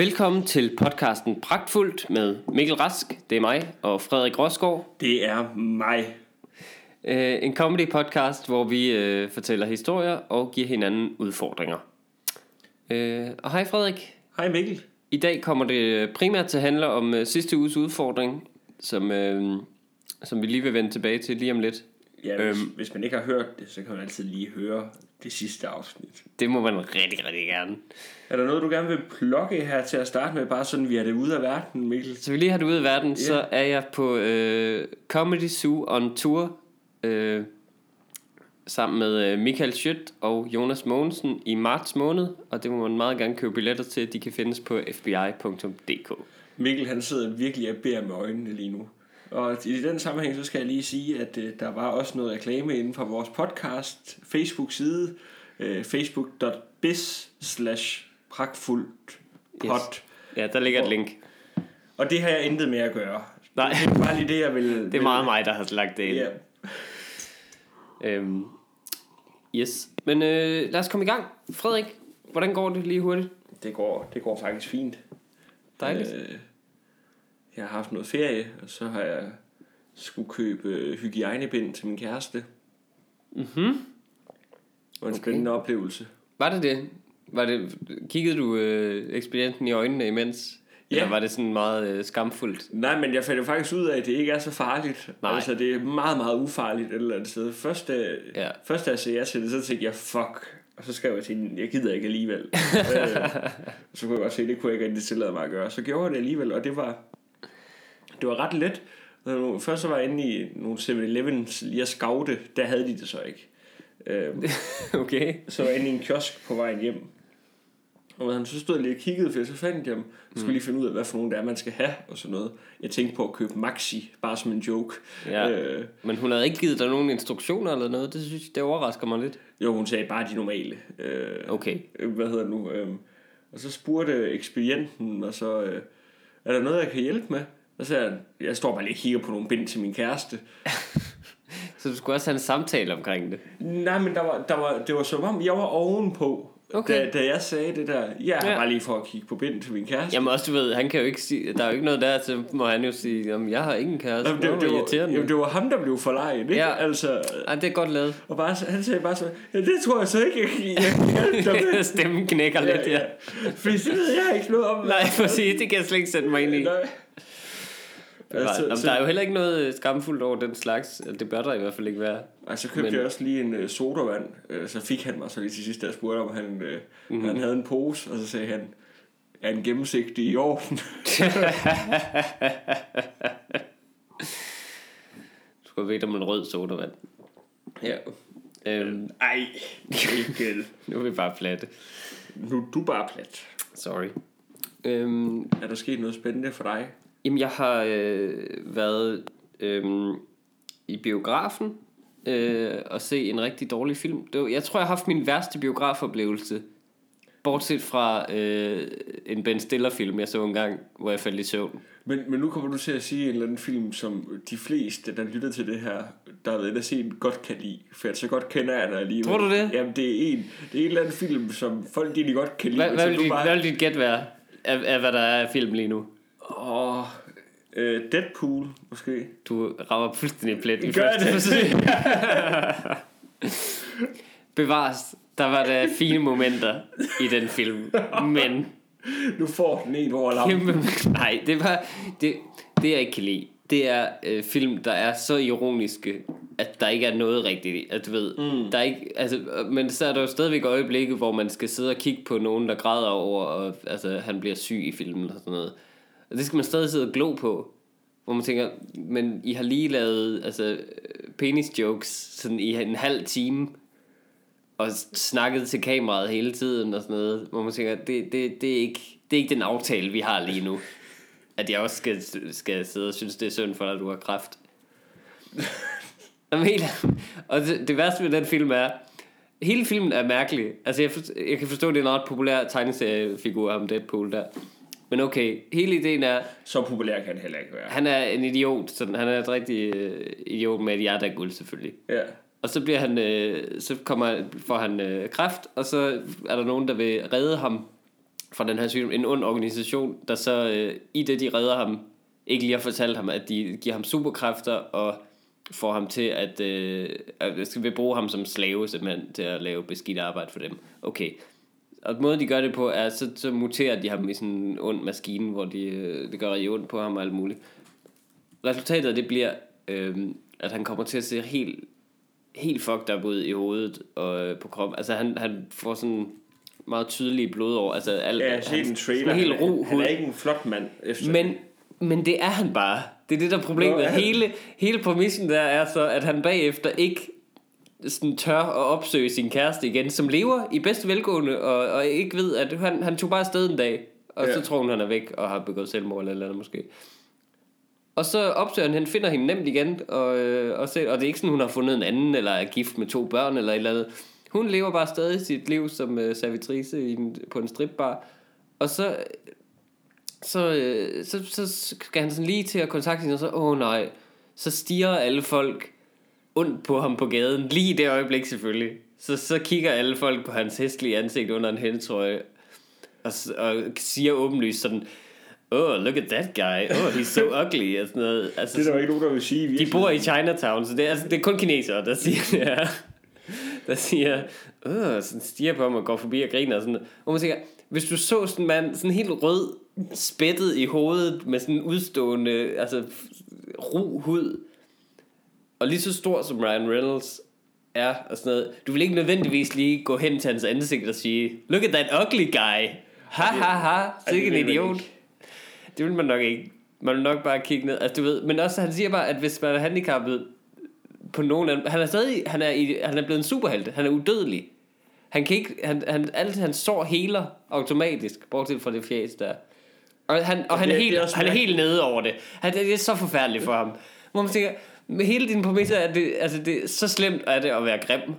Velkommen til podcasten Pragtfuldt med Mikkel Rask, det er mig, og Frederik Rosgaard. Det er mig. Øh, en comedy podcast, hvor vi øh, fortæller historier og giver hinanden udfordringer. Øh, og hej Frederik. Hej Mikkel. I dag kommer det primært til at handle om øh, sidste uges udfordring, som, øh, som vi lige vil vende tilbage til lige om lidt. Ja, hvis, øhm, hvis man ikke har hørt det, så kan man altid lige høre det sidste afsnit. Det må man rigtig, rigtig gerne. Er der noget, du gerne vil plukke her til at starte med, bare sådan vi er det ude af verden, Mikkel? Så vi lige har det ude af verden, yeah. så er jeg på øh, Comedy Zoo on Tour, øh, sammen med øh, Michael Schødt og Jonas Mogensen i marts måned, og det må man meget gerne købe billetter til, de kan findes på fbi.dk. Mikkel han sidder virkelig og beder med øjnene lige nu. Og i den sammenhæng, så skal jeg lige sige, at øh, der var også noget reklame inden for vores podcast Facebook-side, øh, facebook.biz slash pragtfuldt. Yes. Ja, der ligger et link. Og det har jeg intet med at gøre. Nej. Det er bare lige det, jeg vil... det er meget mig, der har lagt det ind. Ja. Øhm, yes. Men øh, lad os komme i gang. Frederik, hvordan går det lige hurtigt? Det går, det går faktisk fint. Dejligt. Øh, jeg har haft noget ferie, og så har jeg skulle købe hygiejnebind til min kæreste. Mhm. Det var en okay. spændende oplevelse. Var det det? Var det kiggede du øh, ekspedienten i øjnene imens? Ja. Eller var det sådan meget øh, skamfuldt? Nej, men jeg fandt jo faktisk ud af, at det ikke er så farligt. Nej. Altså, det er meget, meget ufarligt et eller andet sted. Først da, ja. først da jeg sagde ja til det, så tænkte jeg, fuck. Og så skrev jeg til hende, jeg gider ikke alligevel. øh, så kunne jeg godt se, det kunne jeg ikke rigtig tillade mig at gøre. Så gjorde jeg det alligevel, og det var, det var ret let. Først så var jeg inde i nogle 7-Elevens lige at scoute, der havde de det så ikke. Øhm, okay. Så var jeg inde i en kiosk på vejen hjem. Og han så stod jeg lige og kiggede, for så fandt jeg dem. Jeg skulle mm. lige finde ud af, hvad for nogle der er, man skal have, og sådan noget. Jeg tænkte på at købe Maxi, bare som en joke. Ja. Øh, Men hun havde ikke givet dig nogen instruktioner eller noget? Det synes jeg, det overrasker mig lidt. Jo, hun sagde bare de normale. Øh, okay. Hvad hedder det nu? Øh, og så spurgte ekspedienten, og så, øh, er der noget, jeg kan hjælpe med? Og så jeg, jeg står bare lige og kigger på nogle bind til min kæreste. så du skulle også have en samtale omkring det? Nej, men der var, der var, det var som om, jeg var ovenpå. Okay. Da, da jeg sagde det der, jeg ja. bare lige for at kigge på bind til min kæreste. Jamen også, du ved, han kan jo ikke sige, der er jo ikke noget der, så må han jo sige, jamen, jeg har ingen kæreste. Jamen, det, det, det, var, jamen, det var ham, der blev forlejet, ikke? Ja, altså, ja det er godt lavet. Og bare, han sagde bare så, ja, det tror jeg så ikke, jeg, jeg, jeg Stemmen knækker ja, lidt, ja. ja. Fordi det ved jeg ikke noget om. Nej, sige, det kan jeg slet ikke sætte mig ind i. Nej. Altså, Jamen, så, der er jo heller ikke noget skamfuldt over den slags. Det bør der i hvert fald ikke være. Altså, så købte Men... jeg også lige en uh, sodavand. Uh, så fik han mig så lige til sidst, jeg spurgte, om han, uh, mm-hmm. han havde en pose. Og så sagde han, er en gennemsigtig i orden? du skulle vide om en rød sodavand. Ja. Øhm, ej, ikke. nu er vi bare platte. Nu er du bare plat. Sorry. Øhm, er der sket noget spændende for dig? Jamen, jeg har øh, været øh, i biografen øh, og se en rigtig dårlig film. Det var, jeg tror, jeg har haft min værste biografoplevelse. Bortset fra øh, en Ben Stiller-film, jeg så en gang, hvor jeg faldt i søvn. Men, men nu kommer du til at sige en eller anden film, som de fleste, der lytter til det her, der har været at se godt kan lide. For så godt kender jeg dig alligevel. Tror du det? Jamen, det er en, det er en eller anden film, som folk egentlig godt kan lide. Hvad, hvad, vil, dit, bare... hvad vil dit gæt være af, af, hvad der er af film lige nu? Åh, øh, Deadpool, måske. Du rammer fuldstændig plet i Gør første det. Bevares, der var der fine momenter i den film, men... Nu får den en over Kæmpe, nej, det var... Det, det jeg ikke kan lide, det er øh, film, der er så ironiske, at der ikke er noget rigtigt. At du ved, mm. der er ikke, altså, men så er der jo stadigvæk øjeblikke, hvor man skal sidde og kigge på nogen, der græder over, og altså, han bliver syg i filmen og sådan noget. Og det skal man stadig sidde og glo på. Hvor man tænker, men I har lige lavet altså, penis jokes sådan i en halv time. Og snakket til kameraet hele tiden og sådan noget. Hvor man tænker, det, det, det, er, ikke, det er ikke den aftale, vi har lige nu. At jeg også skal, skal sidde og synes, det er synd for dig, at du har kræft. og det, det værste ved den film er, hele filmen er mærkelig. Altså jeg, for, jeg kan forstå, at det er en ret populær tegneseriefigur, ham Deadpool der. Men okay, hele ideen er... Så populær kan han heller ikke være. Han er en idiot, sådan, han er et rigtig uh, idiot med et hjerte af guld selvfølgelig. Ja. Og så bliver han, uh, så kommer, får han uh, kræft, og så er der nogen, der vil redde ham fra den her sygdom. En ond organisation, der så øh, i det, de redder ham, ikke lige har fortalt ham, at de giver ham superkræfter og får ham til at, øh, at skal vi bruge ham som slave simpelthen til at lave beskidt arbejde for dem. Okay. Og måden de gør det på er, så, så muterer de ham i sådan en ond maskine, hvor de, øh, det gør rigtig ondt på ham og alt muligt. Resultatet af det bliver, øh, at han kommer til at se helt, helt fucked up ud i hovedet og øh, på kroppen. Altså han, han får sådan meget tydelige blodår. Altså, al, ja, jeg har en trailer. Helt ro han, han er ikke en flot mand. Efter men, men det er han bare. Det er det, der er problemet. Nå, hele, hele præmissen der er så, at han bagefter ikke sådan tør at opsøge sin kæreste igen, som lever i bedste velgående, og, og ikke ved, at han, han tog bare afsted en dag, og ja. så tror hun, han er væk, og har begået selvmord eller noget måske. Og så opsøger han, han finder hende nemt igen, og, øh, og, se, og det er ikke sådan, hun har fundet en anden, eller er gift med to børn, eller et eller andet. Hun lever bare stadig sit liv som uh, servitrice i en, på en stripbar. Og så, så, uh, så, så skal han sådan lige til at kontakte hende, og så, åh oh, nej, så stiger alle folk ondt på ham på gaden, lige i det øjeblik selvfølgelig. Så, så kigger alle folk på hans hestlige ansigt under en hættetrøje, og, og siger åbenlyst sådan, oh, look at that guy, oh, he's so ugly, og sådan noget. Altså, det er der ikke nogen, der vil sige. De bor i Chinatown, så det er, altså, det er kun kinesere, der siger det her der siger, øh, sådan stiger på ham og går forbi og griner og sådan Hvor man tænker, hvis du så sådan en mand, sådan helt rød, spættet i hovedet, med sådan en udstående, altså ro hud, og lige så stor som Ryan Reynolds er, og sådan noget, du vil ikke nødvendigvis lige gå hen til hans ansigt og sige, look at that ugly guy, ha ha ha, sikke en idiot. Det vil man nok ikke. Man vil nok bare kigge ned, altså du ved, men også han siger bare, at hvis man er handicappet, på nogen anden, han er stadig, han er, i, han er blevet en superhelt, han er udødelig. Han kan ikke, han, han, alt han sår heler automatisk, bortset fra det fjæs der. Og han, og han, er, helt, han er helt nede over det. Han, det er så forfærdeligt for ham. Hvor man tænker, med hele din præmisse er det, altså det, så slemt er det at være grim.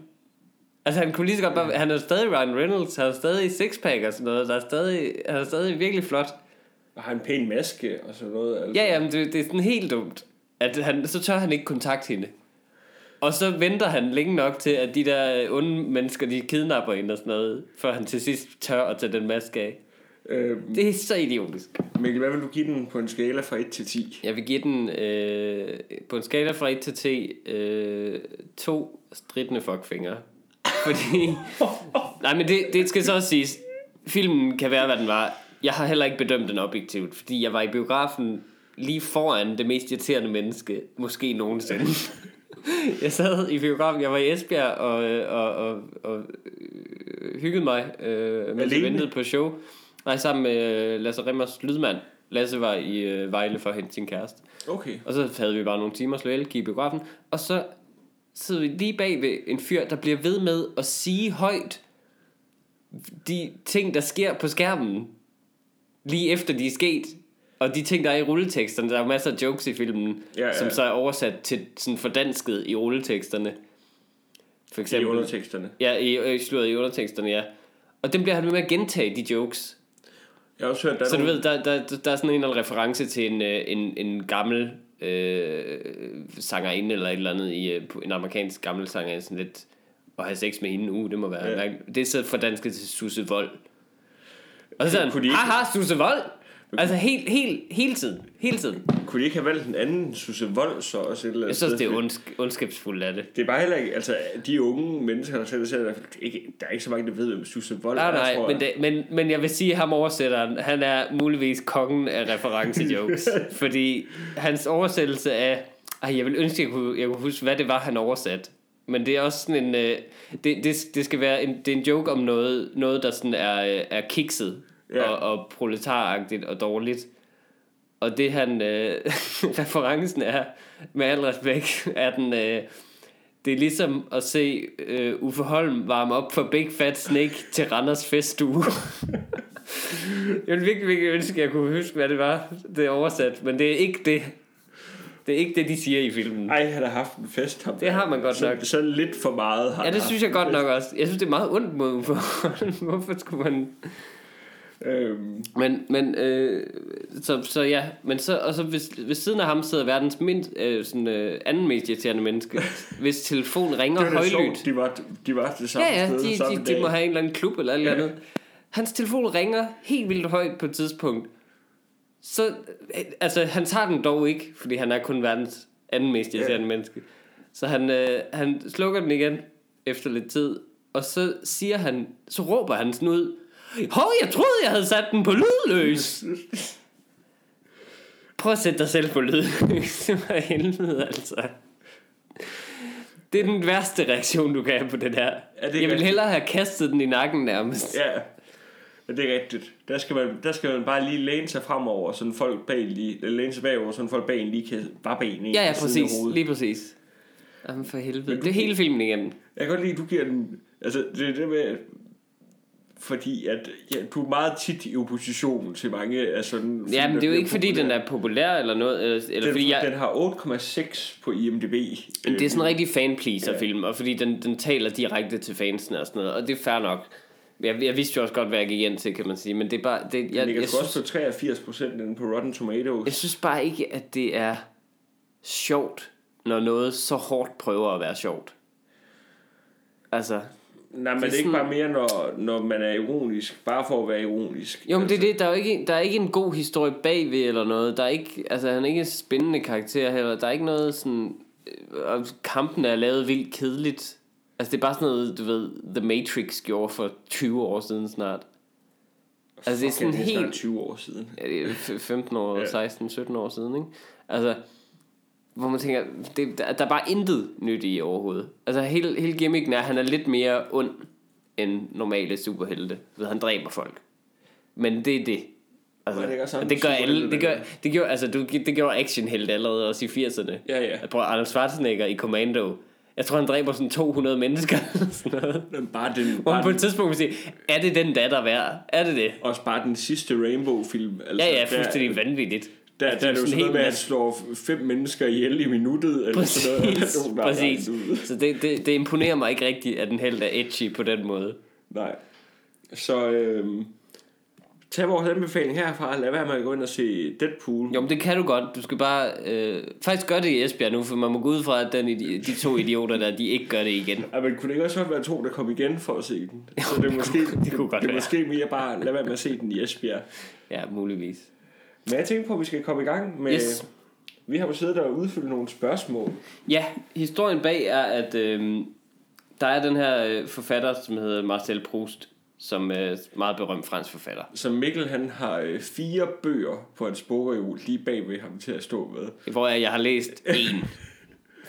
Altså han kunne lige så godt bare, han er stadig Ryan Reynolds, han er stadig sixpack og sådan noget, der er stadig, han er stadig virkelig flot. Og har en pæn maske og sådan noget. Altså. Ja, ja, men det, det er sådan helt dumt. At han, så tør han ikke kontakte hende. Og så venter han længe nok til, at de der onde mennesker, de kidnapper hende og sådan noget, før han til sidst tør at tage den maske af. Øhm, det er så idiotisk. Mikkel, hvad vil du give den på en skala fra 1 til 10? Jeg vil give den øh, på en skala fra 1 til 10 øh, to stridende fuckfingre. Fordi... nej, men det, det skal så også siges. Filmen kan være, hvad den var. Jeg har heller ikke bedømt den objektivt, fordi jeg var i biografen lige foran det mest irriterende menneske, måske nogensinde. jeg sad i biografen, jeg var i Esbjerg og, og, og, og øh, hyggede mig, øh, mens jeg ventede på show. Nej, sammen med Lasse Remmers lydmand. Lasse var i øh, Vejle for at hente sin kæreste. Okay. Og så havde vi bare nogle timer slå i biografen. Og så sidder vi lige bag ved en fyr, der bliver ved med at sige højt de ting, der sker på skærmen, lige efter de er sket. Og de ting, der er i rulleteksterne, der er masser af jokes i filmen, ja, ja. som så er oversat til sådan fordansket i rulleteksterne. For eksempel, I underteksterne? Ja, i, i, slået i underteksterne, ja. Og dem bliver han med at gentage, de jokes. Jeg har også hørt, der Så du ved, der, der, der er sådan en eller anden reference til en, øh, en, en gammel øh, sangerinde eller et eller andet i øh, en amerikansk gammel sanger, sådan lidt at have sex med hende, uh, det må være. Ja. Det er så fordansket til Susse Vold. Og så sådan, haha, Susse Vold! Altså helt, helt, hele tiden. Hele tiden. Kunne de ikke have valgt en anden Susse Vold så også? Et eller jeg synes, det er ondsk- ondskabsfuldt af det. Det er bare heller ikke, altså de unge mennesker, der selv ser, der, ikke, der er ikke så mange, der ved, hvem Susse Vold nej, er, Nej, men, det, men, men jeg vil sige, at ham oversætteren, han er muligvis kongen af referencejokes. fordi hans oversættelse af, ej, jeg vil ønske, jeg kunne, jeg kunne huske, hvad det var, han oversat. Men det er også sådan en, øh, det, det, det skal være en, det er en joke om noget, noget der sådan er, øh, er kikset ja. og, og proletaragtigt og dårligt. Og det han, øh, referencen er, med al respekt, er den, øh, det er ligesom at se øh, Uffe Holm varme op for Big Fat Snake til Randers feststue. jeg vil virkelig, virkelig ønske, at jeg kunne huske, hvad det var, det er oversat, men det er ikke det. Det er ikke det, de siger i filmen. Ej, han har haft en fest. Ham. Det har man godt så, nok. Så lidt for meget har Ja, det synes jeg godt nok også. Jeg synes, det er meget ondt mod Uffe Hvorfor skulle man... Øhm. Men, men øh, så, så ja, men så, og så hvis, ved siden af ham sidder verdens mind, øh, sådan, øh, anden mest irriterende menneske, hvis telefon ringer højlydt. De var, de var det samme ja, ja, sted de, de, de, de må have en eller anden klub eller et eller andet. Hans telefon ringer helt vildt højt på et tidspunkt. Så, altså, han tager den dog ikke, fordi han er kun verdens anden mest irriterende yeah. menneske. Så han, øh, han slukker den igen efter lidt tid, og så siger han, så råber han sådan ud, Hov, jeg troede, jeg havde sat den på lydløs. Prøv at sætte dig selv på lydløs. Hvad helvede, altså. Det er den værste reaktion, du kan have på det der. Ja, det jeg vil hellere have kastet den i nakken nærmest. Ja, men det er rigtigt. Der skal man, der skal man bare lige læne sig fremover, sådan folk bag lige, læne sig bagover, sådan folk bag en lige kan bare ben Ja, ja, præcis. Lige præcis. Jamen for helvede. det er hele filmen igen. Jeg kan godt lide, at du giver den... Altså, det er det med, fordi at ja, du er meget tit i opposition til mange af sådan... Ja, men det er jo ikke fordi den er populær eller noget, eller, eller den, fordi jeg... Den har 8,6 på IMDb. Det er sådan en rigtig fanpleaser film, og fordi den, den taler direkte til fansene og sådan noget, og det er fair nok. Jeg, jeg vidste jo også godt, hvad jeg gik ind til, kan man sige, men det er bare... Det, jeg, den ligger jeg, jeg også på 83 procent på Rotten Tomatoes. Jeg synes bare ikke, at det er sjovt, når noget så hårdt prøver at være sjovt. Altså, Nej, men det er, det er ikke bare mere, når, når man er ironisk, bare for at være ironisk. Jo, men altså. det er altså. det, der er, ikke, der er ikke en god historie bagved eller noget. Der er ikke, altså han er ikke en spændende karakter heller. Der er ikke noget sådan, øh, kampen er lavet vildt kedeligt. Altså det er bare sådan noget, du ved, The Matrix gjorde for 20 år siden snart. Altså det er sådan det er helt... 20 år siden. Ja, det er 15 år, ja. 16, 17 år siden, ikke? Altså, hvor man tænker, det, der, der er bare intet nyt i overhovedet. Altså hele, hele gimmicken er, at han er lidt mere ond end normale superhelte. Ved, han dræber folk. Men det er det. Altså, det, det gør alle, det gør, det gjorde, altså, du, det gjorde actionhelt allerede også i 80'erne. Ja, ja. Jeg prøver Arnold Schwarzenegger i Commando. Jeg tror, han dræber sådan 200 mennesker. sådan noget. Men bare den, Hvor man på et tidspunkt vil sige, er det den datter værd? Er det det? Også bare den sidste Rainbow-film. Altså, ja, ja, fuldstændig der, vanvittigt. Der, der, der er det jo sådan noget med, at slår fem mennesker ihjel i minuttet. Eller præcis, sådan noget. præcis. Så det, det, det imponerer mig ikke rigtigt, at den helt er edgy på den måde. Nej. Så øhm, tag vores anbefaling herfra. Lad være med at gå ind og se Deadpool. Jo, men det kan du godt. Du skal bare... Øh, faktisk gøre det i Esbjerg nu, for man må gå ud fra, at den, de to idioter der, de ikke gør det igen. Ja, men kunne det ikke også være to, der kom igen for at se den? Så det er måske, det, kunne godt det, det måske mere bare lad være med at se den i Esbjerg. Ja, muligvis. Men jeg tænker på, at vi skal komme i gang med... Yes. Vi har jo siddet der og udfyldt nogle spørgsmål. Ja, historien bag er, at øh, der er den her øh, forfatter, som hedder Marcel Proust, som er meget berømt fransk forfatter. Så Mikkel han har øh, fire bøger på hans bogreol lige bag ved ham til at stå med. Hvor jeg, jeg har læst en.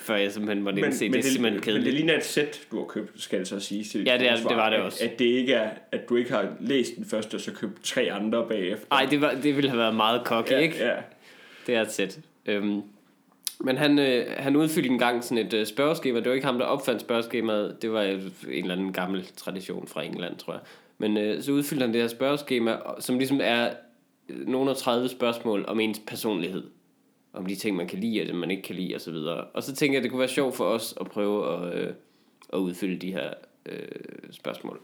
før jeg simpelthen måtte indse, men det, er simpelthen kedeligt. Men det ligner et sæt, du har købt, skal jeg så sige. Til ja, det, er, det var det også. At, at, det ikke er, at du ikke har læst den første, og så købt tre andre bagefter. Nej, det, var, det ville have været meget cocky, ja, ikke? Ja. Det er et sæt. Øhm, men han, øh, han udfyldte en gang sådan et øh, spørgeskema. Det var ikke ham, der opfandt spørgeskemaet. Det var en eller anden gammel tradition fra England, tror jeg. Men øh, så udfyldte han det her spørgeskema, som ligesom er nogle af 30 spørgsmål om ens personlighed om de ting, man kan lide, og det man ikke kan lide, osv. Og, og så tænker jeg, at det kunne være sjovt for os at prøve at, øh, at udfylde de her øh, spørgsmål.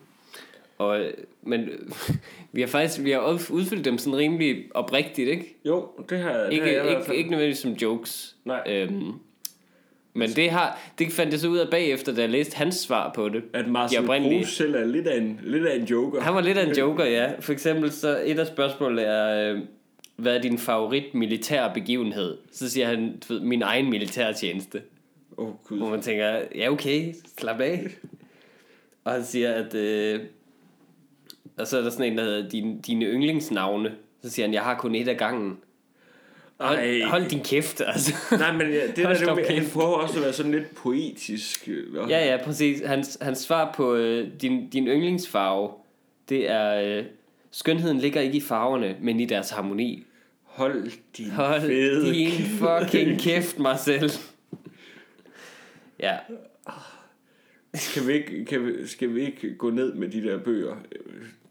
Og, men vi har faktisk vi har udfyldt dem sådan rimelig oprigtigt, ikke? Jo, det har, det ikke, har jeg ikke, ikke nødvendigvis som jokes. Nej. Øhm, men det, har, det fandt jeg så ud af bagefter, da jeg læste hans svar på det. At Marcel Proust selv er lidt af, en, lidt af en joker. Han var lidt af en joker, ja. For eksempel så et af spørgsmålene er... Øh, hvad er din favorit militær begivenhed? Så siger han, ved, min egen militærtjeneste. Oh, Gud. Hvor man tænker, ja okay, slap af. og han siger, at... Øh, og så er der sådan en, der hedder, din, dine yndlingsnavne. Så siger han, jeg har kun et af gangen. Hold, hold din kæft, altså. Nej, men ja, det der, det, han prøver også at være sådan lidt poetisk. Ja, ja, præcis. Hans, hans svar på øh, din, din yndlingsfarve, det er, øh, skønheden ligger ikke i farverne, men i deres harmoni. Hold din Hold fede din fucking kæft, Marcel. ja. Skal vi, ikke, kan vi, skal vi ikke gå ned med de der bøger?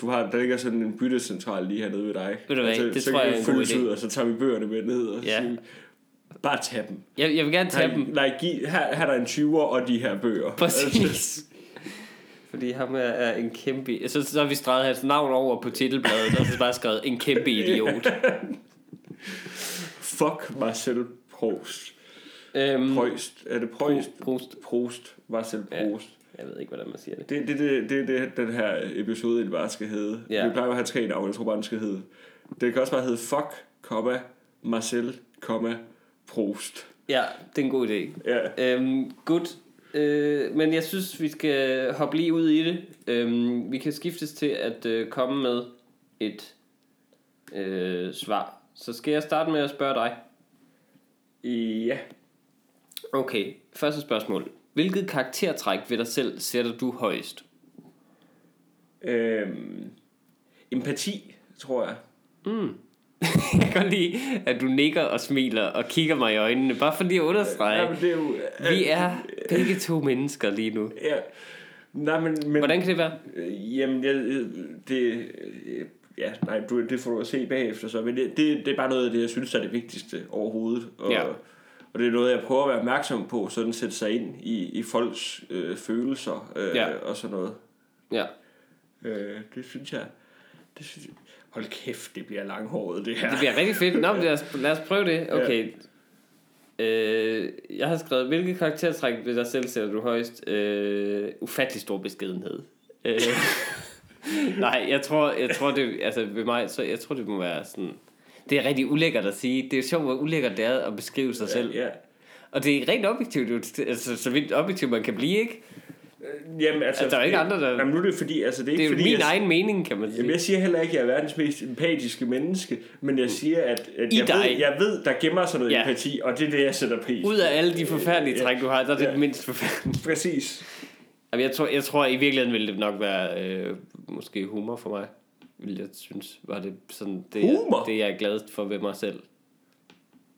Du har, der ligger sådan en byttecentral lige hernede ved dig. Ved du hvad, altså, det så tror jeg er en god idé. Ud, og så tager vi bøgerne med ned og ja. siger, bare tag dem. Jeg, jeg vil gerne tage her, dem. Nej, giv, her, her er der en 20'er og de her bøger. Præcis. Fordi ham er, er en kæmpe... Så, så har vi streget hans navn over på titelbladet, og så bare skrevet en kæmpe idiot. Fuck Marcel Proust. Øhm, Proust. Er det Proust? Proust. Proust. Marcel Proust. Jeg ved ikke, hvordan man siger det. Det er det, det, det, det, den her episode bare skal hedde. Ja. Vi plejer at have tre navne, jeg tror bare, den skal hedde. Det kan også bare hedde Fuck, komma, Marcel, komma, Prost. Ja, det er en god idé. Ja. Øhm, good. Øh, men jeg synes, vi skal hoppe lige ud i det. Øhm, vi kan skiftes til at øh, komme med et øh, svar. Så skal jeg starte med at spørge dig. Ja. Okay, første spørgsmål. Hvilket karaktertræk ved dig selv sætter du højst? Øhm, empati, tror jeg. Mm. jeg kan lide, at du nikker og smiler og kigger mig i øjnene, bare fordi jeg understreger. Ja, det er jo, vi er begge to mennesker lige nu. Ja. Nej, men, men, Hvordan kan det være? Jamen, jeg, det, ja, nej, du, det får du at se bagefter så, men det, det, det er bare noget af det, jeg synes er det vigtigste overhovedet. Og, ja. og det er noget, jeg prøver at være opmærksom på, sådan sætte sig ind i, i folks øh, følelser øh, ja. og sådan noget. Ja. Øh, det synes jeg, det synes jeg, hold kæft, det bliver langhåret det her. Det bliver rigtig fedt. Nå, lad os, lad os prøve det. Okay. Ja. Øh, jeg har skrevet, hvilke karaktertræk ved dig selv sætter du højst? Øh, ufattelig stor beskedenhed. Øh. Nej, jeg tror, jeg tror det, altså ved mig, så jeg tror det må være sådan, det er rigtig ulækkert at sige. Det er sjovt, hvor ulækkert det er at beskrive sig selv. Ja. Og det er rent objektivt, altså så vidt objektivt man kan blive, ikke? Øh, jamen, altså, altså, der er ikke andre, der... Jamen, nu er det fordi, altså, det er, det er ikke fordi, min jeg, egen mening, kan man sige. Jamen, jeg siger heller ikke, at jeg er verdens mest empatiske menneske, men jeg siger, at, at I jeg, dig. ved, jeg ved, der gemmer sig noget ja. empati, og det er det, jeg sætter pris Ud af alle de forfærdelige træk, du har, der er det ja. mindst forfærdelige. Præcis. Jamen, jeg, tror, jeg tror, i virkeligheden ville det nok være øh, måske humor for mig. Vil jeg synes, var det sådan, det, humor? Jeg, det jeg er glad for ved mig selv.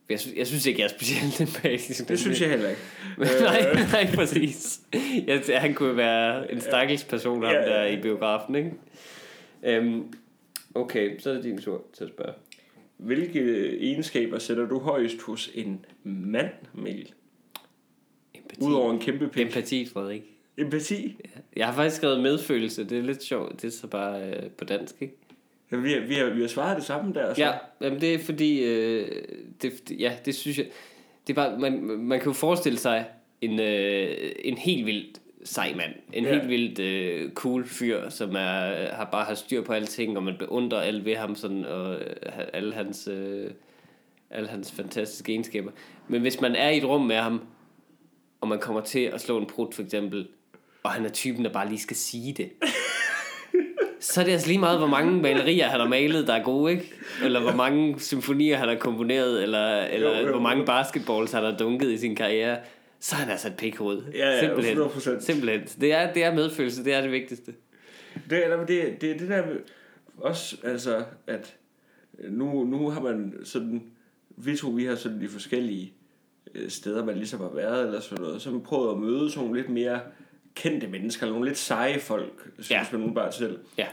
Jeg synes, jeg synes ikke, jeg er specielt empatisk. Det synes jeg heller ikke. nej, nej, præcis. Jeg, han kunne være en stakkels person, ham ja, ja. der i biografen, ikke? Um, okay, så er det din tur til at spørge. Hvilke egenskaber sætter du højst hos en mand, Mikkel? Empati. Udover en kæmpe pik. Empati, Frederik. Empati? Jeg har faktisk skrevet medfølelse. Det er lidt sjovt. Det er så bare øh, på dansk, ikke? Ja, vi, har, vi, har, vi har svaret det samme der. Så. Ja, jamen det er fordi... Øh, det, ja, det synes jeg... Det er bare, man, man kan jo forestille sig en, øh, en helt vildt sej mand. En ja. helt vildt øh, cool fyr, som er, har bare har styr på alting, og man beundrer alt ved ham, sådan, og øh, alle hans, øh, alle hans fantastiske egenskaber. Men hvis man er i et rum med ham, og man kommer til at slå en prut for eksempel, og han er typen, der bare lige skal sige det. så er det altså lige meget, hvor mange malerier han har malet, der er gode, ikke? Eller hvor mange symfonier han har komponeret, eller, eller jo, jo, hvor mange basketballs han har dunket i sin karriere. Så er han altså et pikhoved. Ja, ja, Simpelthen. 100%. Simpelthen. Det er, det er medfølelse, det er det vigtigste. Det, det, det, det, det der også, altså, at nu, nu har man sådan, vi to, vi har sådan de forskellige øh, steder, man ligesom har været, eller sådan noget, så man prøvet at møde sådan lidt mere kendte mennesker, eller nogle lidt seje folk, synes ja. man bare selv. Ja.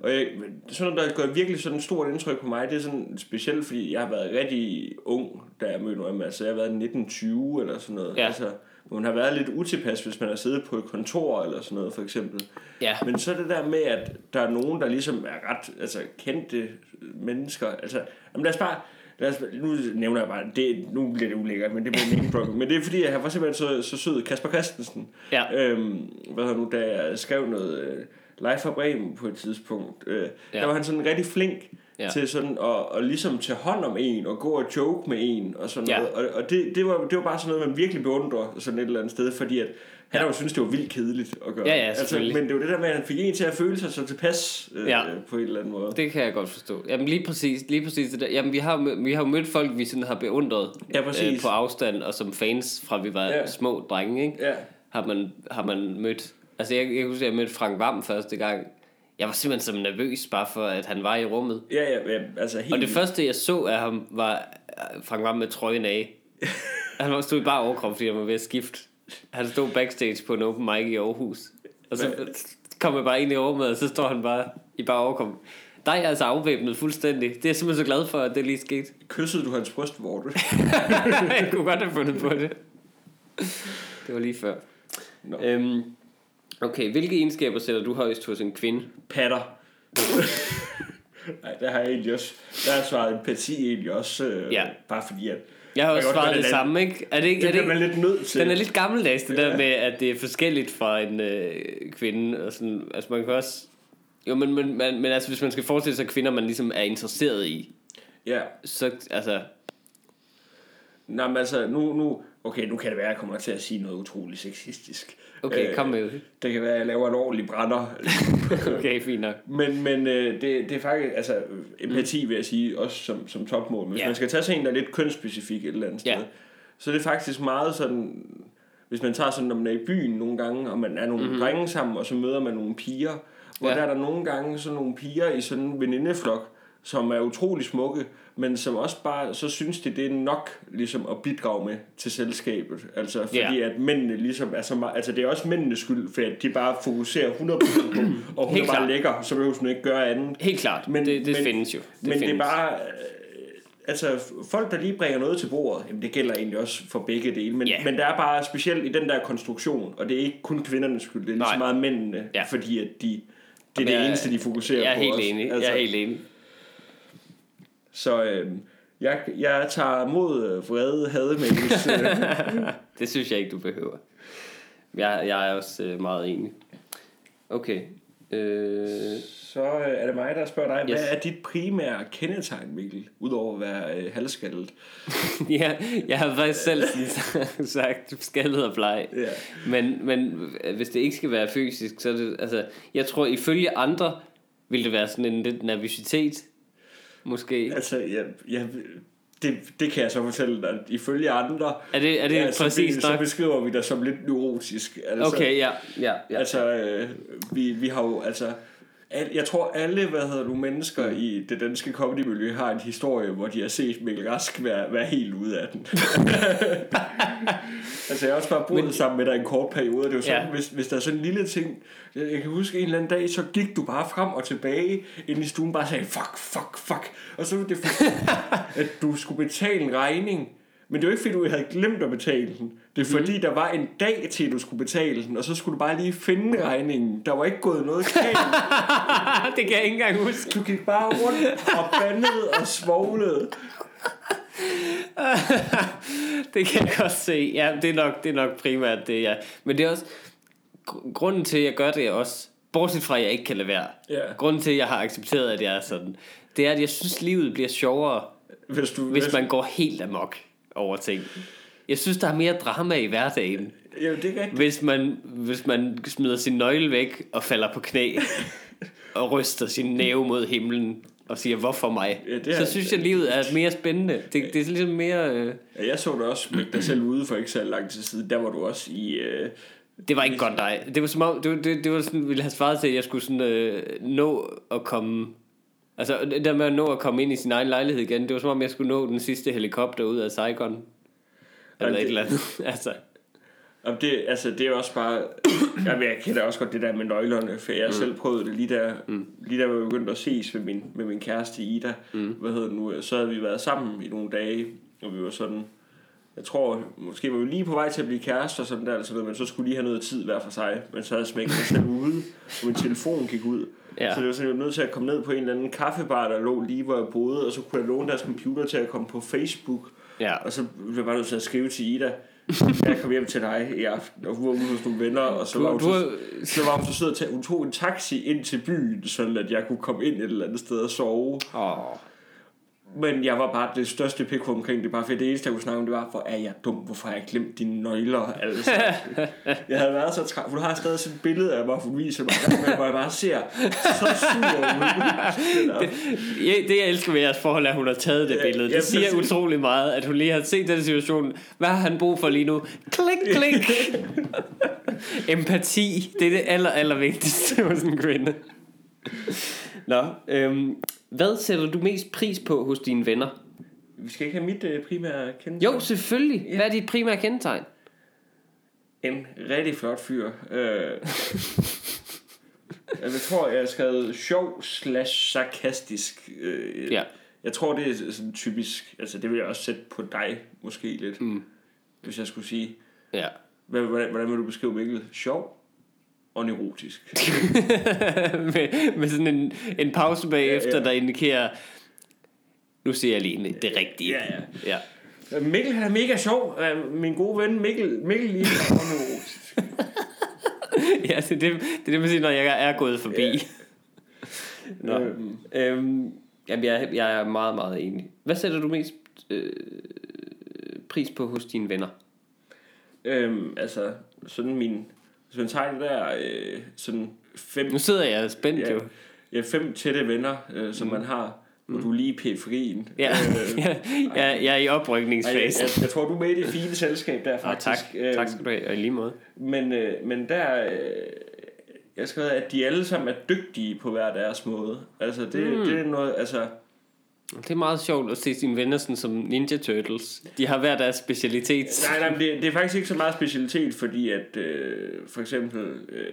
Og jeg, sådan noget, der gør virkelig sådan et stort indtryk på mig, det er sådan specielt, fordi jeg har været rigtig ung, da jeg mødte ham. Altså, jeg har været 1920 eller sådan noget. Ja. Altså, man har været lidt utilpas, hvis man har siddet på et kontor eller sådan noget, for eksempel. Ja. Men så det der med, at der er nogen, der ligesom er ret altså, kendte mennesker. Altså, jamen lad os bare, lad os, nu nævner jeg bare, det, nu bliver det ulækkert, men det bliver name dropping. men det er fordi, jeg var simpelthen så, så sød. Kasper Christensen. Ja. Øhm, hvad hedder nu, da jeg skrev noget øh, live fra Bremen på et tidspunkt, øh, ja. der var han sådan rigtig flink ja. til sådan at, at ligesom tage hånd om en og gå og joke med en og sådan Ja. noget. Og, og det, det, var, det var bare sådan noget, man virkelig beundrer sådan et eller andet sted, fordi at han ja. jo synes, det var vildt kedeligt at gøre. Ja, ja, altså, men det var det der med, at han fik en til at føle sig så tilpas øh, Ja. på en eller anden måde. Det kan jeg godt forstå. Jamen lige præcis, lige præcis det der. Jamen vi har, vi har jo mødt folk, vi sådan har beundret Ja, præcis. øh, på afstand, og som fans fra vi var ja. små drenge, ikke? Ja. Har, man, har man mødt... Altså jeg, jeg kan huske, at jeg mødte Frank Vam første gang. Jeg var simpelthen så nervøs, bare for at han var i rummet. Ja, ja, ja altså helt Og det første, jeg så af ham, var øh, Frank Vam med trøjen af. han var stod i bare overkrop, fordi han var ved at skifte. Han stod backstage på en open mic i Aarhus. Og så kom jeg bare ind i rummet, og så står han bare i bare overkrop. Der er jeg altså afvæbnet fuldstændig. Det er jeg simpelthen så glad for, at det lige skete. Kyssede du hans brystvorte? jeg kunne godt have fundet på det. Det var lige før. Nå. Øhm, okay, hvilke egenskaber sætter du højst hos en kvinde? Patter. Nej, der har jeg egentlig også, der har jeg svaret empati egentlig også, øh, Ja. bare fordi at, Jeg har også svaret det samme, ikke? Er det ikke, det er det man lidt nødt til. Den er lidt gammeldags, det ja. der med, at det er forskelligt fra en øh, kvinde. Og sådan, altså man kan også... Jo, men, men, men, men altså, hvis man skal forestille sig kvinder, man ligesom er interesseret i, ja. så altså... Nej, men altså, nu, nu, okay, nu kan det være, at jeg kommer til at sige noget utroligt sexistisk. Okay, kom med det. Det kan være, at jeg laver en ordentlig brænder. okay, fint nok. Men, men øh, det, det er faktisk, altså empati vil jeg sige, også som, som topmål. Men hvis yeah. man skal tage sig en, der er lidt kønsspecifik et eller andet sted, yeah. så det er faktisk meget sådan, hvis man tager sådan, når man er i byen nogle gange, og man er nogle mm-hmm. drenge sammen, og så møder man nogle piger, hvor yeah. der er der nogle gange sådan nogle piger i sådan en venindeflok, som er utrolig smukke, men som også bare, så synes de, det er nok ligesom at bidrage med til selskabet. Altså fordi yeah. at mændene ligesom er så meget, altså det er også mændenes skyld, for at de bare fokuserer 100% på, og hun Helt er bare lækker, så behøver hun ikke gøre andet. Helt klart, men, det, det men, findes jo. Det men findes. det er bare, øh, altså folk der lige bringer noget til bordet, jamen det gælder egentlig også for begge dele, men, yeah. men der er bare specielt i den der konstruktion, og det er ikke kun kvindernes skyld, det er lige så meget mændene, ja. fordi at de, det er det eneste, de fokuserer på. Jeg er helt enig, altså, jeg er helt enig. Så øh, jeg, jeg tager mod øh, vrede hademails. Det synes jeg ikke, du behøver. Jeg, jeg er også øh, meget enig. Okay. Øh... Så øh, er det mig, der spørger dig, yes. hvad er dit primære kendetegn, Mikkel, udover at være øh, halvskaldet? ja, jeg har faktisk selv sagt skaldet og bleg. Yeah. Men, men hvis det ikke skal være fysisk, så er det, altså, jeg tror ifølge andre, vil det være sådan en lidt nervøsitet måske. Altså, jeg, jeg, det, det kan jeg så fortælle dig. Ifølge andre, er det, er det ja, præcis så, så beskriver vi dig som lidt neurotisk. Altså, okay, ja. ja, ja. Altså, øh, vi, vi har jo, altså, al, jeg tror alle, hvad hedder du, mennesker i det danske comedy-miljø har en historie, hvor de har set Mikkel Rask være, være helt ude af den. altså jeg har også bare boet Men, sammen med dig en kort periode, det er jo sådan, ja. hvis, hvis der er sådan en lille ting, jeg kan huske en eller anden dag, så gik du bare frem og tilbage ind i stuen, bare sagde, fuck, fuck, fuck, og så var det for, at du skulle betale en regning, men det var ikke fordi, du havde glemt at betale den. Det er fordi, mm. der var en dag til, du skulle betale den, og så skulle du bare lige finde regningen. Der var ikke gået noget galt. det kan jeg ikke engang huske. Du gik bare rundt og bandede og svoglede. det kan jeg godt se. Ja, det er nok, det er nok primært det, ja. Men det er også... Grunden til, at jeg gør det er også... Bortset fra, at jeg ikke kan lade være. Yeah. Grunden til, at jeg har accepteret, at jeg er sådan... Det er, at jeg synes, at livet bliver sjovere, hvis, du, hvis man går helt amok over ting. Jeg synes, der er mere drama i hverdagen. Jo, det er hvis man, hvis man smider sin nøgle væk og falder på knæ og ryster sin næve mod himlen og siger, hvorfor mig? Ja, det er, så synes jeg, livet er mere spændende. Det, det er ligesom mere... Øh... Ja, jeg så det også med dig selv ude for ikke så lang tid siden. Der var du også i... Øh... Det var ikke godt dig. Det var som om, det, det, det var sådan, ville have svaret til, at jeg skulle sådan, øh, nå at komme Altså, der med at nå at komme ind i sin egen lejlighed igen, det var som om, jeg skulle nå den sidste helikopter ud af Saigon. Eller det, et eller andet. altså. Om det, altså, det er også bare... jeg, jeg kender også godt det der med nøglerne, for jeg mm. selv prøvet det lige der, mm. lige der vi begyndte at ses med min, med min kæreste Ida. Mm. Hvad hedder det nu? Så havde vi været sammen i nogle dage, og vi var sådan... Jeg tror, måske var vi lige på vej til at blive kærester sådan der, altså, men så skulle lige have noget tid hver for sig. Men så havde jeg smækket mig selv ude, og min telefon gik ud. Ja. Så det var sådan, jeg var nødt til at komme ned på en eller anden kaffebar, der lå lige hvor jeg boede, og så kunne jeg låne deres computer til at komme på Facebook. Ja. Og så blev jeg bare nødt til at skrive til Ida, jeg kom hjem til dig i aften, og hun var ude hos nogle venner, og så du, var hun, så, så var hun så sød at tage, hun tog en taxi ind til byen, sådan at jeg kunne komme ind et eller andet sted og sove. Oh. Men jeg var bare det største pik omkring det, bare for det eneste, jeg kunne snakke om, det var, hvor er jeg dum, hvorfor har jeg glemt dine nøgler? Altså, jeg havde været så træt, for du har stadig sådan et billede af mig, du viser mig, hvor jeg bare ser så sur ud. det, det, jeg elsker ved jeres forhold, er, at hun har taget det billede. Det ja, siger præcis. utrolig meget, at hun lige har set den situation. Hvad har han brug for lige nu? Klik, klik. Empati, det er det aller, aller vigtigste hos en kvinde. Nå, øhm, hvad sætter du mest pris på hos dine venner? Vi skal ikke have mit øh, primære kendetegn. Jo, selvfølgelig. Ja. Hvad er dit primære kendetegn? En rigtig flot fyr. Øh, jeg tror, jeg har skrevet sjov slash sarkastisk. Øh, ja. Jeg tror, det er sådan typisk... Altså, det vil jeg også sætte på dig, måske lidt. Mm. Hvis jeg skulle sige... Ja. Hvordan, hvordan vil du beskrive Mikkel? Sjov? Og neurotisk. med, med sådan en, en pause bagefter, ja, ja. der indikerer, nu ser jeg lige det rigtige. Ja, ja. ja. Mikkel han er mega sjov. Min gode ven Mikkel, Mikkel lige ja, det er det, det, er det man siger, når jeg er gået forbi. Ja. Nå. Øhm. Øhm, jamen, jeg, jeg er meget, meget enig. Hvad sætter du mest øh, pris på hos dine venner? Øhm, altså, sådan min... Hvis man tager det der øh, sådan fem... Nu sidder jeg spændt ja, jo. Ja, fem tætte venner, øh, som mm. man har hvor mm. du er lige periferien. Ja, øh, ja, jeg er i oprykningsfasen. Jeg, jeg, jeg tror, du er med i det fine selskab der, faktisk. Ah, tak. tak skal du have, og i lige måde. Men, øh, men der... Øh, jeg skal at de alle sammen er dygtige på hver deres måde. Altså, det, mm. det er noget... Altså, det er meget sjovt at se sine venner sådan som Ninja Turtles. De har hver deres specialitet. Nej, nej, det, det er faktisk ikke så meget specialitet, fordi at øh, for eksempel øh,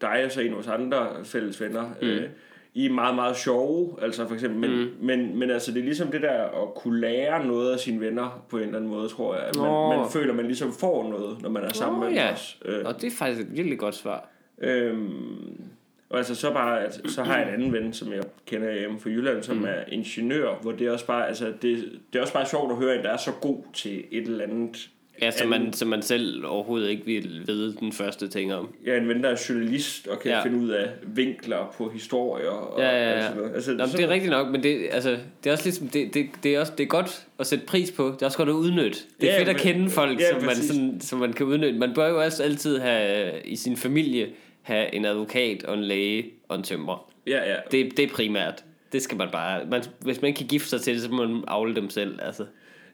dig og så en af vores andre fælles venner, mm. øh, I er meget, meget sjove, altså for eksempel, men, mm. men, men altså det er ligesom det der at kunne lære noget af sine venner på en eller anden måde, tror jeg. At man, oh. man føler, at man ligesom får noget, når man er sammen oh, med ja. os. Øh. Og det er faktisk et virkelig godt svar. Øhm, og altså så bare, at, så har jeg en anden ven, som jeg kender hjemme fra Jylland, som mm. er ingeniør, hvor det er også bare, altså det, det er også bare sjovt at høre en, der er så god til et eller andet Ja, som man, som man selv overhovedet ikke vil vide den første ting om. Ja, en ven, der er journalist og kan ja. finde ud af vinkler på historier. Og, ja, ja, ja. Og sådan noget. Altså, Nå, så... Det er rigtigt nok, men det, altså, det er også ligesom, det, det, det, er også, det er godt at sætte pris på. Det er også godt at udnytte. Det er ja, fedt at kende folk, ja, som, man, sådan, som man kan udnytte. Man bør jo også altid have i sin familie have en advokat og en læge og en tømrer. Ja, ja. Det, det er primært. Det skal man bare... Man, hvis man ikke kan gifte sig til det, så må man afle dem selv. Altså.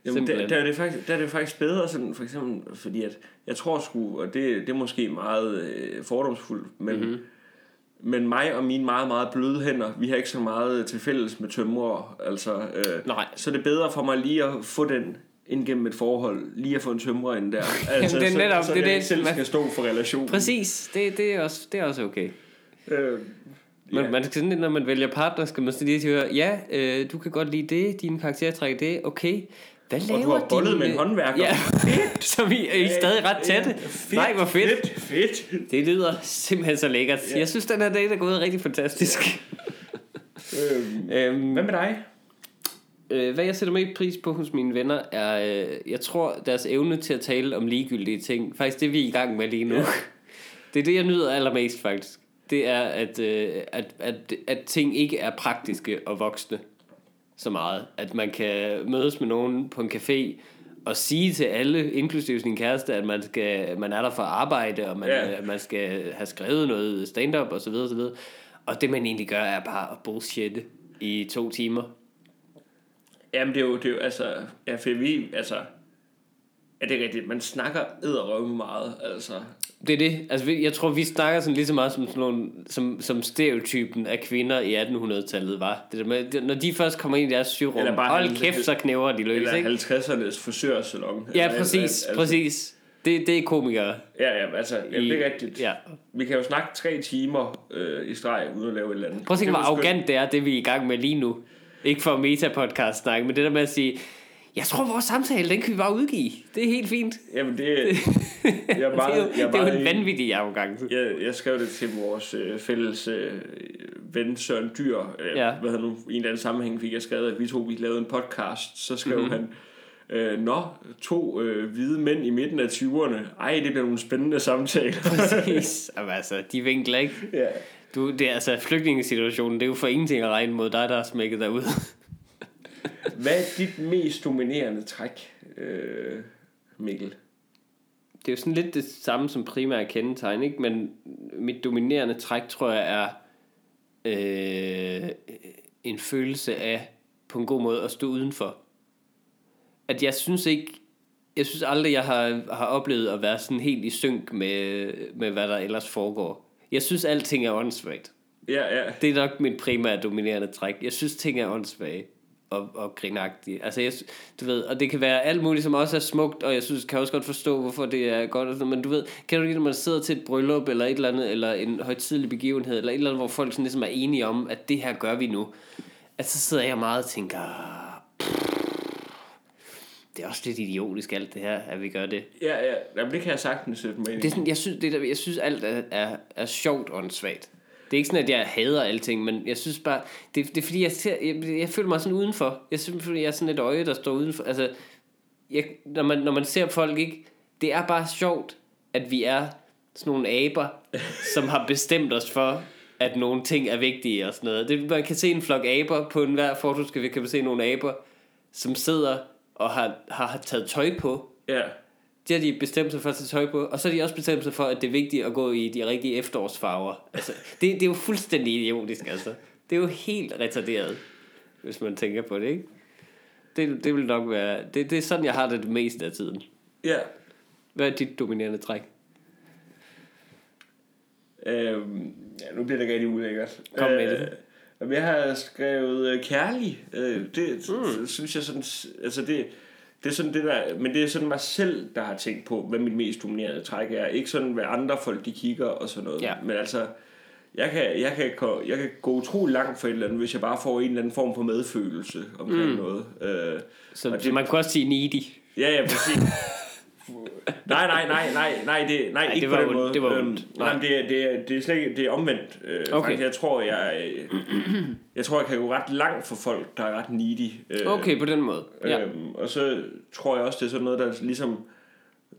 Jamen, der, der, er det faktisk, der er det faktisk bedre, sådan, for eksempel, fordi at, jeg tror sgu, og det, det er måske meget øh, fordomsfuldt, men, mm-hmm. men mig og mine meget, meget bløde hænder, vi har ikke så meget til fælles med tømrer, altså, øh, Nej. så det er bedre for mig lige at få den ind gennem et forhold, lige at få en tømrer ind der. Altså, det er netop, så, så det, jeg det, selv skal stå for relationen. Præcis, det, det, er, også, det er også okay. Øh, men ja. man skal sådan, når man vælger partner, skal man så lige høre, ja, øh, du kan godt lide det, dine karaktertræk det, okay. Hvad laver og du har bollet med en håndværker. Ja, fedt. som I, er I stadig ret tætte. Ja, fedt, Nej, hvor fedt. Fedt, fedt. Det lyder simpelthen så lækkert. Ja. Jeg synes, den her dag er gået rigtig fantastisk. øhm, øhm, hvad med dig? Øh, hvad jeg sætter mest pris på hos mine venner, er, øh, jeg tror, deres evne til at tale om ligegyldige ting. Faktisk det, vi er i gang med lige nu. Ja. Det er det, jeg nyder allermest faktisk. Det er, at, øh, at, at, at ting ikke er praktiske og voksne så meget. At man kan mødes med nogen på en café og sige til alle, inklusive sin kæreste, at man, skal, man er der for arbejde, og man, ja. man skal have skrevet noget stand-up osv. Og, så videre, og det man egentlig gør, er bare at bullshitte i to timer Jamen, det er jo, det er jo altså, ja, for vi, altså, er det rigtigt, man snakker edderrømme meget, altså. Det er det, altså jeg tror, vi snakker sådan lige så meget som, sådan nogle, som, som stereotypen af kvinder i 1800-tallet var. Det der med, når de først kommer ind i deres syrum, hold kæft, så knæver de løs, eller ikke? Eller 50'ernes frisørsalon. Ja, præcis, altså, præcis. Det, det er komikere. Ja, ja, altså, ja, det er rigtigt. Ja. Vi kan jo snakke tre timer øh, i streg, uden at lave et eller andet. Prøv at tænke, hvor arrogant det er, det vi er i gang med lige nu. Ikke for meta-podcast snak, men det der med at sige, jeg tror, vores samtale, den kan vi bare udgive. Det er helt fint. Jamen, det, jeg er meget, det, er jo, jeg er det er jo en vanvittig arrogance. Jeg, jeg skrev det til vores øh, fælles øh, ven Søren Dyr. Øh, ja. Hvad nu, I en eller anden sammenhæng fik jeg skrevet, at vi to vi lavede en podcast. Så skrev mm-hmm. han, øh, Nå, to øh, hvide mænd i midten af 20'erne. Ej, det bliver nogle spændende samtaler. Præcis. Jamen, altså, de vinkler ikke. Ja. Du, det er altså flygtningesituationen, det er jo for ingenting at regne mod dig, der har smækket dig ud. Hvad er dit mest dominerende træk, øh, Mikkel? Det er jo sådan lidt det samme som primært kendetegn, ikke? men mit dominerende træk, tror jeg, er øh, en følelse af på en god måde at stå udenfor. At jeg synes ikke, jeg synes aldrig, jeg har, har oplevet at være sådan helt i synk med, med hvad der ellers foregår. Jeg synes, alting er åndssvagt. Ja, ja. Det er nok mit primære dominerende træk. Jeg synes, ting er åndssvage og, og grinagtige. Altså, jeg, du ved, og det kan være alt muligt, som også er smukt, og jeg synes, kan også godt forstå, hvorfor det er godt. Og sådan, men du ved, kan du ikke, når man sidder til et bryllup, eller et eller andet, eller en højtidelig begivenhed, eller et eller andet, hvor folk sådan ligesom er enige om, at det her gør vi nu, at så sidder jeg meget og tænker, det er også lidt idiotisk alt det her, at vi gør det. Ja, ja. Jamen, det kan jeg sagtens sætte mig det er sådan, jeg, synes, det der, jeg synes, alt er, er, er sjovt og svagt. Det er ikke sådan, at jeg hader alting, men jeg synes bare, det, det er fordi, jeg, ser, jeg, jeg føler mig sådan udenfor. Jeg synes, jeg er sådan et øje, der står udenfor. Altså, jeg, når, man, når man ser folk ikke, det er bare sjovt, at vi er sådan nogle aber, som har bestemt os for, at nogle ting er vigtige og sådan noget. Det, man kan se en flok aber på enhver foto, skal vi kan se nogle aber, som sidder og har, har, har taget tøj på. Ja. Det har de bestemt sig for at tage tøj på, og så har de også bestemt sig for, at det er vigtigt at gå i de rigtige efterårsfarver. Altså, det, det er jo fuldstændig idiotisk, altså. Det er jo helt retarderet, hvis man tænker på det, ikke? Det, det vil nok være... Det, det er sådan, jeg har det det meste af tiden. Ja. Hvad er dit dominerende træk? Øhm, ja, nu bliver det rigtig ulækkert. Kom med det. Jeg har skrevet øh, kærlig. Øh, det mm. synes jeg sådan... Altså det, det er sådan det der, men det er sådan mig selv, der har tænkt på, hvad mit mest dominerende træk er. Ikke sådan, hvad andre folk de kigger og sådan noget. Ja. Men altså, jeg kan, jeg, kan, jeg kan gå utrolig langt for et eller andet, hvis jeg bare får en eller anden form for medfølelse omkring mm. noget. Øh, så, det, så man kan også sige needy. Ja, ja, præcis. nej, nej, nej, nej, nej, det, nej, nej ikke det var på den måde. Det var øhm, nej, det, er, det, det er slet ikke, det er omvendt. Øh, okay. Faktisk, jeg tror, jeg, jeg tror, jeg kan gå ret langt for folk, der er ret needy. Øh, okay, på den måde. Ja. Øhm, og så tror jeg også, det er sådan noget, der ligesom,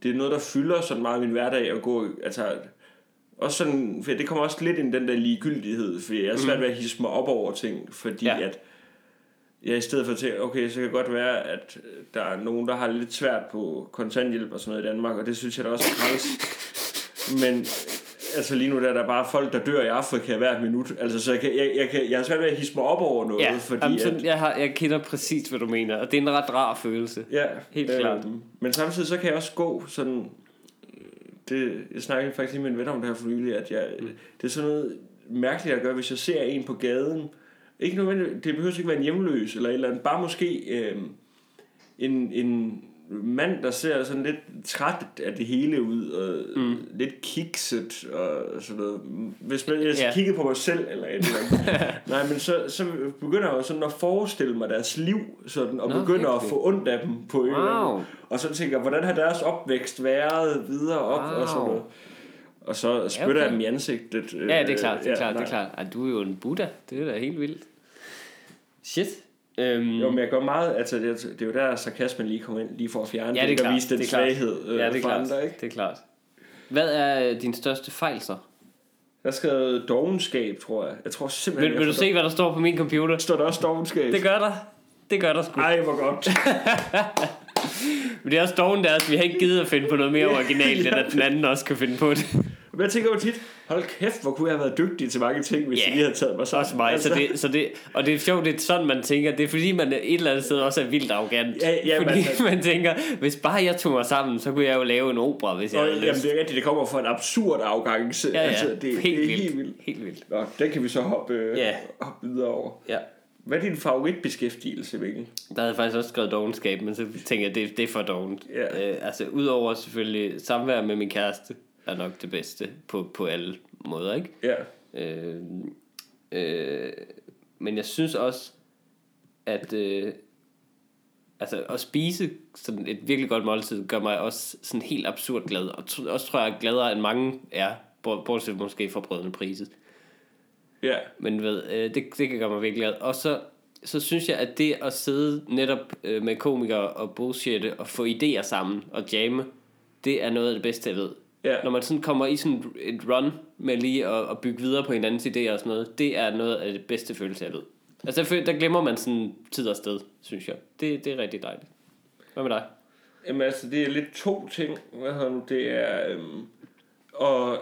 det er noget, der fylder sådan meget min hverdag at gå, altså, også sådan, for det kommer også lidt ind den der ligegyldighed, fordi jeg er svært mhm. ved at hisse mig op over ting, fordi ja. at Ja, i stedet for at tænke, okay, så kan det godt være, at der er nogen, der har lidt svært på kontanthjælp og sådan noget i Danmark, og det synes jeg da også er træls. Men altså lige nu der er der bare folk, der dør i Afrika hvert minut. Altså, så jeg, kan, jeg, jeg, kan, jeg har svært ved at hisse mig op over noget. Ja, fordi jamen, sådan, at, jeg, har, jeg kender præcis, hvad du mener, og det er en ret rar følelse. Ja. Helt øh, klart. Men samtidig så kan jeg også gå sådan... Det, jeg snakkede faktisk lige med en ven om det her for nylig, at jeg, mm. det er sådan noget mærkeligt at gøre, hvis jeg ser en på gaden, ikke nødvendigt, det behøver ikke være en hjemløs eller et eller andet. Bare måske øh, en, en mand, der ser sådan lidt træt af det hele ud, og mm. lidt kikset og sådan noget. Hvis man jeg yeah. kiggede på mig selv eller et eller andet. Nej, men så, så begynder jeg jo sådan at forestille mig deres liv, sådan, og Nå, begynder okay. at få ondt af dem på wow. Og så tænker jeg, hvordan har deres opvækst været videre op wow. og sådan noget. Og så spytter ja, okay. jeg dem i ansigtet. Ja, det er klart, det er klart, ja, det er klart. Ej, du er jo en Buddha, det er da helt vildt. Shit. Øhm, jo, men jeg gør meget, altså det, det er jo der sarkasmen lige kommer ind, lige for at fjerne ja, det, er klart, vise den det er svaghed øh, ja, det er klart, andre, ikke? det er klart. Hvad er din største fejl så? Jeg skrevet dogenskab, tror jeg. Jeg tror simpelthen... Vil, vil du se, hvad der står på min computer? Står der også dogenskab? Det gør der. Det gør der sgu. Ej, hvor godt. Men det er også dogen der, at vi har ikke givet at finde på noget mere originalt, ja. end at den anden også kan finde på det. Men jeg tænker jo tit, hold kæft, hvor kunne jeg have været dygtig til mange ting, hvis yeah. jeg lige havde taget mig sammen. Også mig, altså. så det, så det, og det er sjovt, det er sådan, man tænker. Det er fordi, man et eller andet sted også er vildt arrogant. Ja, ja, fordi man, man tænker, hvis bare jeg tog mig sammen, så kunne jeg jo lave en opera, hvis jeg og, havde jamen, lyst. det er rigtigt, det kommer fra en absurd arrogance. Ja, ja. Altså, det, helt, det er vildt. helt vildt. Helt vildt. Nå, den kan vi så hoppe, øh, ja. hoppe videre over. Ja. Hvad er din favoritbeskæftigelse, Mikkel? Der havde jeg faktisk også skrevet dogenskab, men så tænker jeg, det, det er for dovent. Ja. Øh, altså, udover selvfølgelig samvær med min kæreste, er nok det bedste på, på alle måder, ikke? Ja. Øh, øh, men jeg synes også, at øh, altså at spise sådan et virkelig godt måltid gør mig også sådan helt absurd glad. Og t- også tror jeg gladere end mange er, bortset måske fra brødende priset. Ja. Men ved, øh, det, det kan gøre mig virkelig glad. Og så, så synes jeg, at det at sidde netop øh, med komikere og bullshitte og få idéer sammen og jamme, det er noget af det bedste, jeg ved. Ja. Når man sådan kommer i sådan et run med lige at, at bygge videre på hinandens idéer og sådan noget, det er noget af det bedste følelse, jeg ved. Altså der, der glemmer man sådan tid og sted, synes jeg. Det, det er rigtig dejligt. Hvad med dig? Jamen altså, det er lidt to ting. Hvad hedder nu? Det er... Øhm, og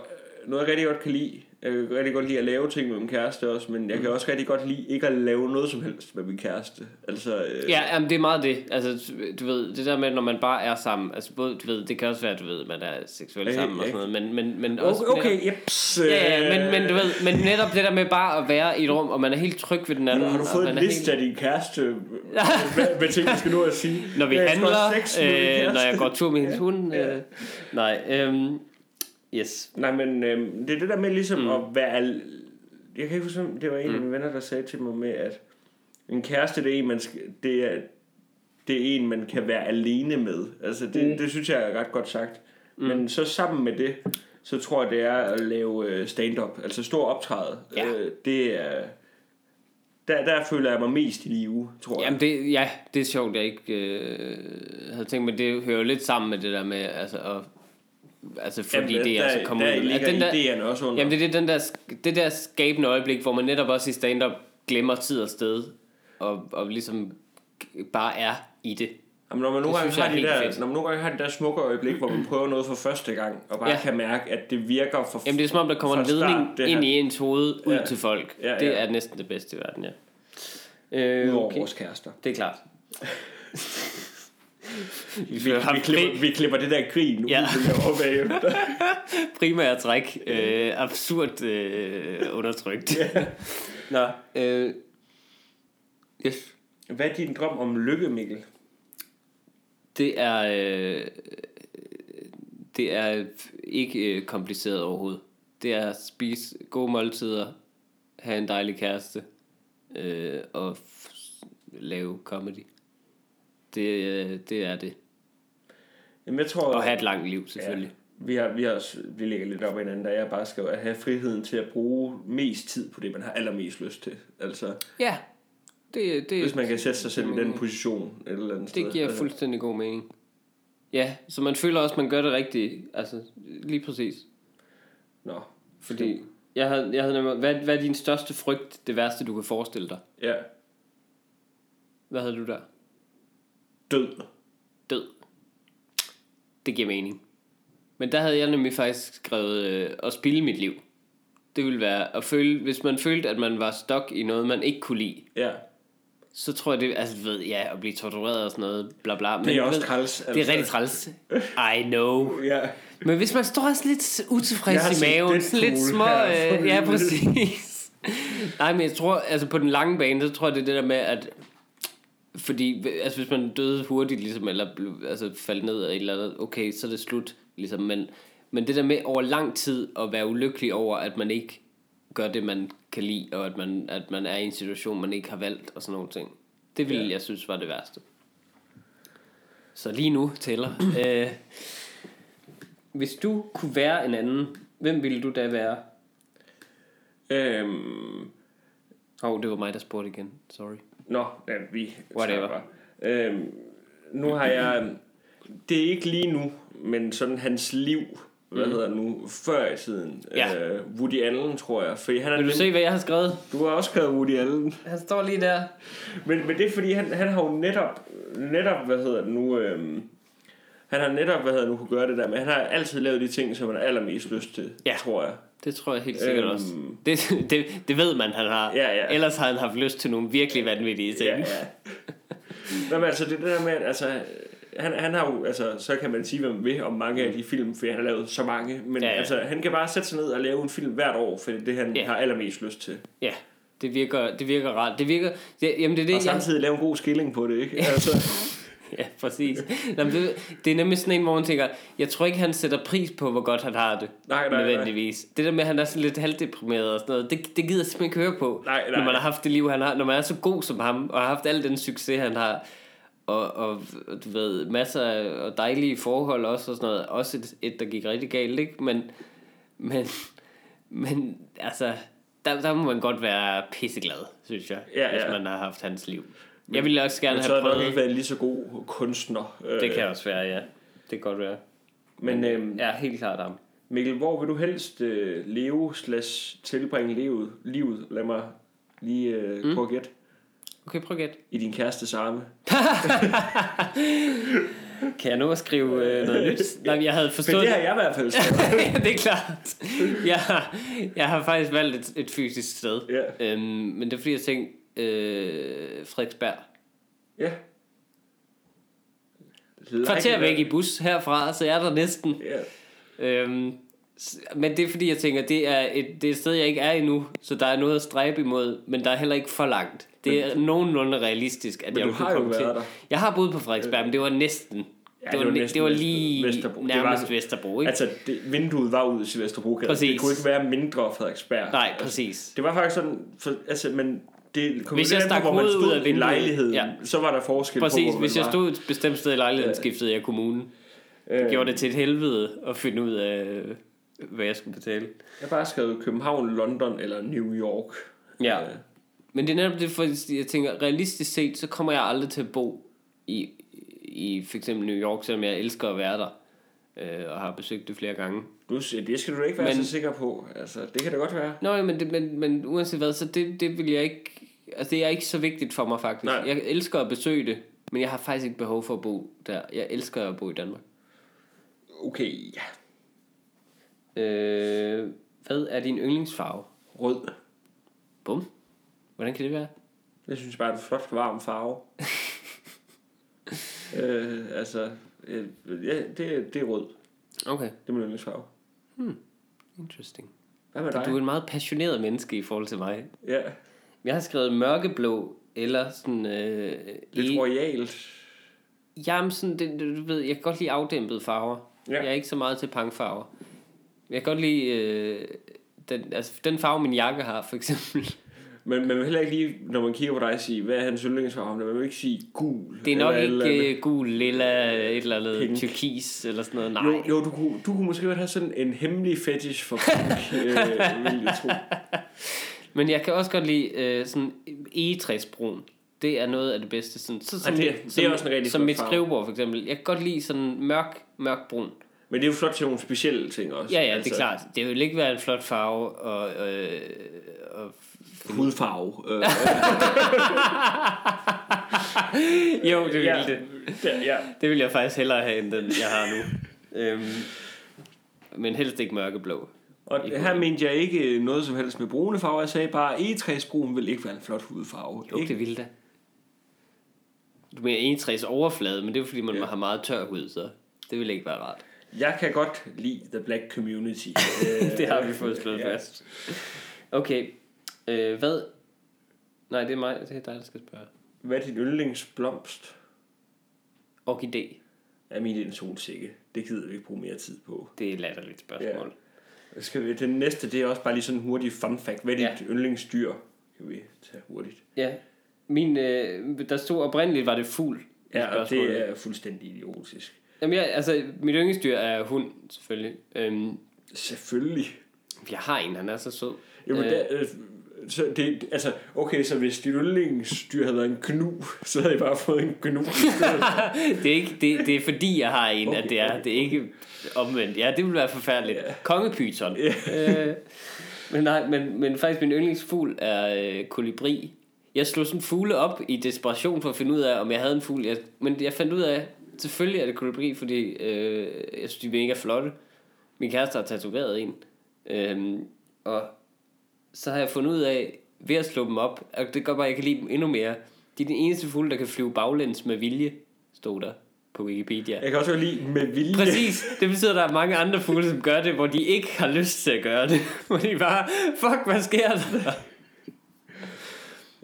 noget, jeg rigtig godt kan lide, jeg kan rigtig godt lide at lave ting med min kæreste også, men jeg kan mm. også rigtig godt lide ikke at lave noget som helst med min kæreste. Altså, øh... Ja, jamen, det er meget det. Altså, du ved, det der med, når man bare er sammen, altså både, du ved, det kan også være, du ved, man er seksuelt øh, sammen og sådan noget, men, men, men også... Okay, okay jeps. Ja, ja, men, men du ved, men netop det der med bare at være i et rum, og man er helt tryg ved den anden. Har du fået en liste helt... af din kæreste, hvad, hvad ting, du skal nu at sige? Når vi handler, øh, når jeg går tur med hendes ja, hund. Ja. Øh, nej, øh, Yes. Nej, men øh, det er det der med ligesom mm. at være... Al- jeg kan ikke huske, det var en mm. af mine venner, der sagde til mig med, at en kæreste, det er en, man skal, det er, det er en, man kan være alene med. Altså, det, mm. det synes jeg er ret godt sagt. Mm. Men så sammen med det, så tror jeg, det er at lave øh, stand-up. Altså stor optræde. Ja. Øh, det er... der, der føler jeg mig mest i live, tror jeg. Jamen det, ja, det er sjovt, jeg ikke øh, havde tænkt, men det hører jo lidt sammen med det der med, altså, at, altså fordi jamen, det der, altså kommer der, ud. Der den der, idéerne også under. Jamen det er det, den der, det der skabende øjeblik, hvor man netop også i stand-up glemmer tid og sted, og, og ligesom bare er i det. Jamen, når man nogle gange har de der, når man nogle gange har de der smukke øjeblik, hvor man prøver noget for første gang, og bare ja. kan mærke, at det virker for Jamen det er som om, der kommer en ledning ind i ens hoved ud ja. til folk. Ja, ja. Det er næsten det bedste i verden, ja. Øh, Udover okay. vores kærester. Det er klart. vi, vi, vi, klipper, vi klipper det der grin ja. ud bagefter. Primært træk. Øh, absurd øh, undertrykt. ja. Nå, øh, yes. Hvad er din drøm om lykke, Mikkel? Det er, øh, det er ikke øh, kompliceret overhovedet. Det er at spise gode måltider, have en dejlig kæreste øh, og lave comedy. Det, det er det. Jamen, jeg tror, og have et langt liv, selvfølgelig. Ja, vi, har, vi, har, vi ligger lidt op hinanden, der jeg bare skal have friheden til at bruge mest tid på det, man har allermest lyst til. Altså, ja, det, det, Hvis man kan sætte sig selv i den position et eller andet Det sted. giver altså. fuldstændig god mening. Ja, så man føler også, at man gør det rigtigt. Altså, lige præcis. Nå. Fordi, jeg havde, jeg havde nemlig, hvad, hvad er din største frygt, det værste, du kan forestille dig? Ja. Hvad havde du der? Død. Død. Det giver mening. Men der havde jeg nemlig faktisk skrevet øh, at spille mit liv. Det ville være at føle, hvis man følte, at man var stok i noget, man ikke kunne lide. Ja så tror jeg det, altså ved, ja, at blive tortureret og sådan noget, bla bla. Men, det er også ved, træls. Altså. Det er rigtig træls. I know. ja. Men hvis man står også lidt utilfreds i maven, sådan lidt små, øh, ja præcis. Nej, men jeg tror, altså på den lange bane, så tror jeg det er det der med, at fordi, altså hvis man døde hurtigt, ligesom, eller altså faldt ned af et eller andet, okay, så er det slut, ligesom, men, men det der med over lang tid at være ulykkelig over, at man ikke gør det, man kan lide, og at man, at man er i en situation, man ikke har valgt, og sådan nogle ting. Det ville ja. jeg synes var det værste. Så lige nu tæller. Øh, hvis du kunne være en anden, hvem ville du da være? Øhm... oh, det var mig, der spurgte igen. Sorry. Nå, ja, vi... Whatever. Øhm, nu har jeg... Det er ikke lige nu, men sådan hans liv hvad mm. hedder nu, før i tiden. Ja. Øh, Woody Allen, tror jeg. Fordi han er Vil du nem... se, hvad jeg har skrevet? Du har også skrevet Woody Allen. Han står lige der. Men, men det er fordi, han, han har jo netop, netop, hvad hedder det nu, øhm, han har netop, hvad hedder det nu, kunne gøre det der, men han har altid lavet de ting, som han har allermest lyst til, ja. tror jeg. Det tror jeg helt sikkert øhm, også. Det, det, det ved man, han har. Ja, ja. Ellers har han haft lyst til nogle virkelig vanvittige ting. Ja, ja. Nå, men altså, det der med, altså, han, han har jo, altså, så kan man sige, hvad man vil om mange af de film, for han har lavet så mange, men ja, ja. altså, han kan bare sætte sig ned og lave en film hvert år, for det han ja. har allermest lyst til. Ja, det virker, det virker rart. Det virker, det, jamen det er det, og samtidig jeg... lave en god skilling på det, ikke? Altså. ja, præcis. Jamen, det, det er nemlig sådan en, hvor man tænker, jeg tror ikke, han sætter pris på, hvor godt han har det. Nej, nej, nødvendigvis. Nej. Det der med, at han er sådan lidt halvdeprimeret og sådan noget, det, det gider jeg simpelthen ikke høre på. Nej, nej. Når man har haft det liv, han har. Når man er så god som ham, og har haft al den succes, han har og, og du ved, masser af dejlige forhold også og sådan noget. Også et, et der gik rigtig galt, ikke? Men, men, men altså, der, der må man godt være pisseglad, synes jeg, ja, ja. hvis man har haft hans liv. Jeg ville også gerne men have prøvet... så nok ikke været lige så god kunstner. Det kan også være, ja. Det kan godt være. Men, men øhm, ja, helt klart ham. Mikkel, hvor vil du helst øh, leve slash tilbringe livet? livet? Lad mig lige øh, mm. prøve at gætte. Okay, prøv at gætte. I din kæreste arme. kan jeg at skrive øh, noget nyt? Nej, jeg havde forstået... Men det har jeg i hvert fald det er klart. Jeg har, jeg har faktisk valgt et, et fysisk sted. Ja. Øhm, men det er fordi, jeg tænkte øh, Frederiksberg. Ja. Kvarter væk i bus herfra, så jeg er der næsten. Ja. Øhm, men det er fordi, jeg tænker, det er, et, det er et sted, jeg ikke er endnu, så der er noget at stræbe imod, men der er heller ikke for langt. Det er men, nogenlunde realistisk, at men jeg vil kunne komme til. Der. Jeg har boet på Frederiksberg, men det var næsten. Ja, det, var, det, var næsten det var lige Vesterbro. nærmest det var, Vesterbro, ikke? Altså, det, vinduet var ud til Vesterbro. Præcis. Det kunne ikke være mindre Frederiksberg. Nej, præcis. Altså, det var faktisk sådan, for, altså, men det hvis jeg stak hovedet ud af vinduet, i lejligheden, ja. så var der forskel Præcis, på, hvor hvis jeg stod et bestemt sted i lejligheden, ja. skiftede jeg kommunen. Det øh. gjorde det til et helvede at finde ud af, hvad jeg skulle betale. Jeg har bare skrevet København, London eller New York. Ja. Øh. Men det er netop det, for jeg tænker, realistisk set, så kommer jeg aldrig til at bo i, i for eksempel New York, selvom jeg elsker at være der, øh, og har besøgt det flere gange. Du, det skal du ikke være men, så sikker på. Altså, det kan det godt være. Nå, men, det, men, men uanset hvad, så det, det vil jeg ikke... Altså, det er ikke så vigtigt for mig, faktisk. Nej. Jeg elsker at besøge det, men jeg har faktisk ikke behov for at bo der. Jeg elsker at bo i Danmark. Okay, ja. Øh, hvad er din yndlingsfarve? Rød. Bum. Hvordan kan det være? Jeg synes bare, det er en flot, varm farve. øh, altså, øh, ja, det, det er rød. Okay. Det er min yndlingsfarve. Hmm. Interesting. Hvad med dig? Du er en meget passioneret menneske i forhold til mig. Ja. Jeg har skrevet mørkeblå, eller sådan... Øh, Lidt i... royalt. Jamen sådan, det, du ved, jeg kan godt lide afdæmpede farver. Ja. Jeg er ikke så meget til punkfarver. Jeg kan godt lide øh, den, altså, den farve, min jakke har, for eksempel. Men man vil heller ikke lige, når man kigger på dig, sige, hvad er hans yndlingsfarve? Man vil ikke sige gul. Det er nok eller ikke eller gul, lilla, et eller andet tyrkis eller sådan noget. Nej. Jo, jo du, kunne, du kunne måske godt have sådan en hemmelig fetish for pink, øh, vil jeg tro. Men jeg kan også godt lide øh, sådan egetræsbrun. Det er noget af det bedste. Sådan, så, som, ja, det, det er også en rigtig Som mit skrivebord for eksempel. Jeg kan godt lide sådan mørk, mørk brun. Men det er jo flot til nogle specielle ting også. Ja, ja, altså. det er klart. Det vil ikke være en flot farve og, øh, og hudfarve. Øh. jo, det vil ja. det. Ja, ja. Det vil jeg faktisk hellere have, end den, jeg har nu. øhm, men helst ikke mørkeblå. Og ikke her mente jeg ikke noget som helst med brune farver. Jeg sagde bare, at egetræsbrun vil ikke være en flot hudfarve. Jo, ikke? det ville da. Du mener egetræs overflade, men det er fordi, man ja. har meget tør hud, så det vil ikke være rart. Jeg kan godt lide the black community. det har vi fået slået ja. fast. Okay, Øh, hvad? Nej, det er mig. Det er dig, der skal spørge. Hvad er din yndlingsblomst? Orkidé. Ja, min er en solsikke. Det gider vi ikke bruge mere tid på. Det er et latterligt spørgsmål. Ja. Skal vi, den næste, det er også bare lige sådan en hurtig fun fact. Hvad er ja. dit yndlingsdyr? Kan vi tage hurtigt. Ja. Min, øh, der stod oprindeligt, var det fugl. Ja, og det er fuldstændig idiotisk. Jamen, ja, altså, mit yndlingsdyr er hund, selvfølgelig. Øhm, selvfølgelig. Jeg har en, han er så sød. Jamen, øh, der, øh, så det, altså, okay, så hvis dit yndlingsdyr havde været en knu, så havde jeg bare fået en knu. det, er ikke, det, det er fordi, jeg har en, okay, at det er, det er ikke omvendt. Ja, det ville være forfærdeligt. Yeah. Kongepyton. Yeah. øh, men nej, men, men faktisk min yndlingsfugl er øh, kolibri. Jeg slog sådan fugle op i desperation for at finde ud af, om jeg havde en fugl. Jeg, men jeg fandt ud af, selvfølgelig er det kolibri, fordi øh, jeg synes, de er mega flotte. Min kæreste har tatoveret en. Øh, og så har jeg fundet ud af, ved at slå dem op, og det gør bare, at jeg kan lide dem endnu mere. De er den eneste fugle, der kan flyve baglæns med vilje, stod der på Wikipedia. Jeg kan også lide med vilje. Præcis. Det betyder, at der er mange andre fugle, som gør det, hvor de ikke har lyst til at gøre det. Hvor de bare, fuck, hvad sker der?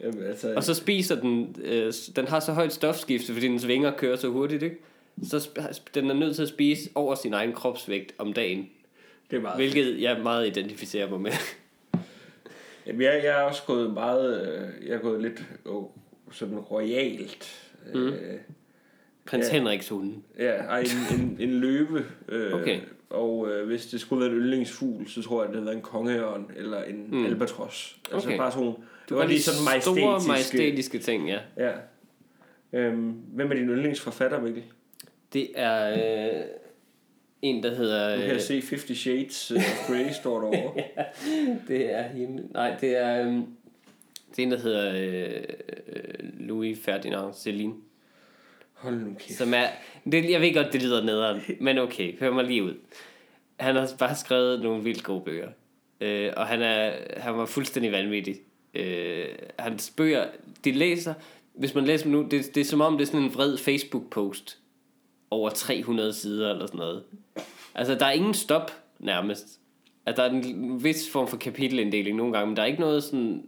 Jamen, altså... Og så spiser den, øh, den har så højt stofskifte, fordi dens vinger kører så hurtigt, ikke? Så den er nødt til at spise over sin egen kropsvægt om dagen. Det er meget Hvilket jeg meget identificerer mig med. Jamen, jeg, jeg er også gået meget, øh, jeg er gået lidt oh, sådan royalt. Mm. Øh, Prins ja, Henriks hunde. Ja, ej, en, en, en løve. Øh, okay. Og øh, hvis det skulle være en yndlingsfugl, så tror jeg, det havde været en kongeørn eller en mm. albatros. Altså okay. bare sådan du var lige sådan majestætiske... Store majestætiske ting, ja. Ja. Øhm, hvem er din yndlingsforfatter, Mikkel? Det er øh, en, der hedder... Nu kan øh, se 50 Shades of Grey, står derovre. ja, det er hende. Nej, det er... Øh, det er en, der hedder øh, Louis Ferdinand Celine. Hold nu kæft. Som er, det, jeg ved godt, det lyder nederen, men okay, hør mig lige ud. Han har bare skrevet nogle vildt gode bøger. Øh, og han, er, han var fuldstændig vanvittig. Øh, hans bøger, de læser, hvis man læser dem nu, det, det er som om det er sådan en vred Facebook-post over 300 sider eller sådan noget. Altså, der er ingen stop nærmest. At der er en vis form for kapitelinddeling nogle gange, men der er ikke noget sådan...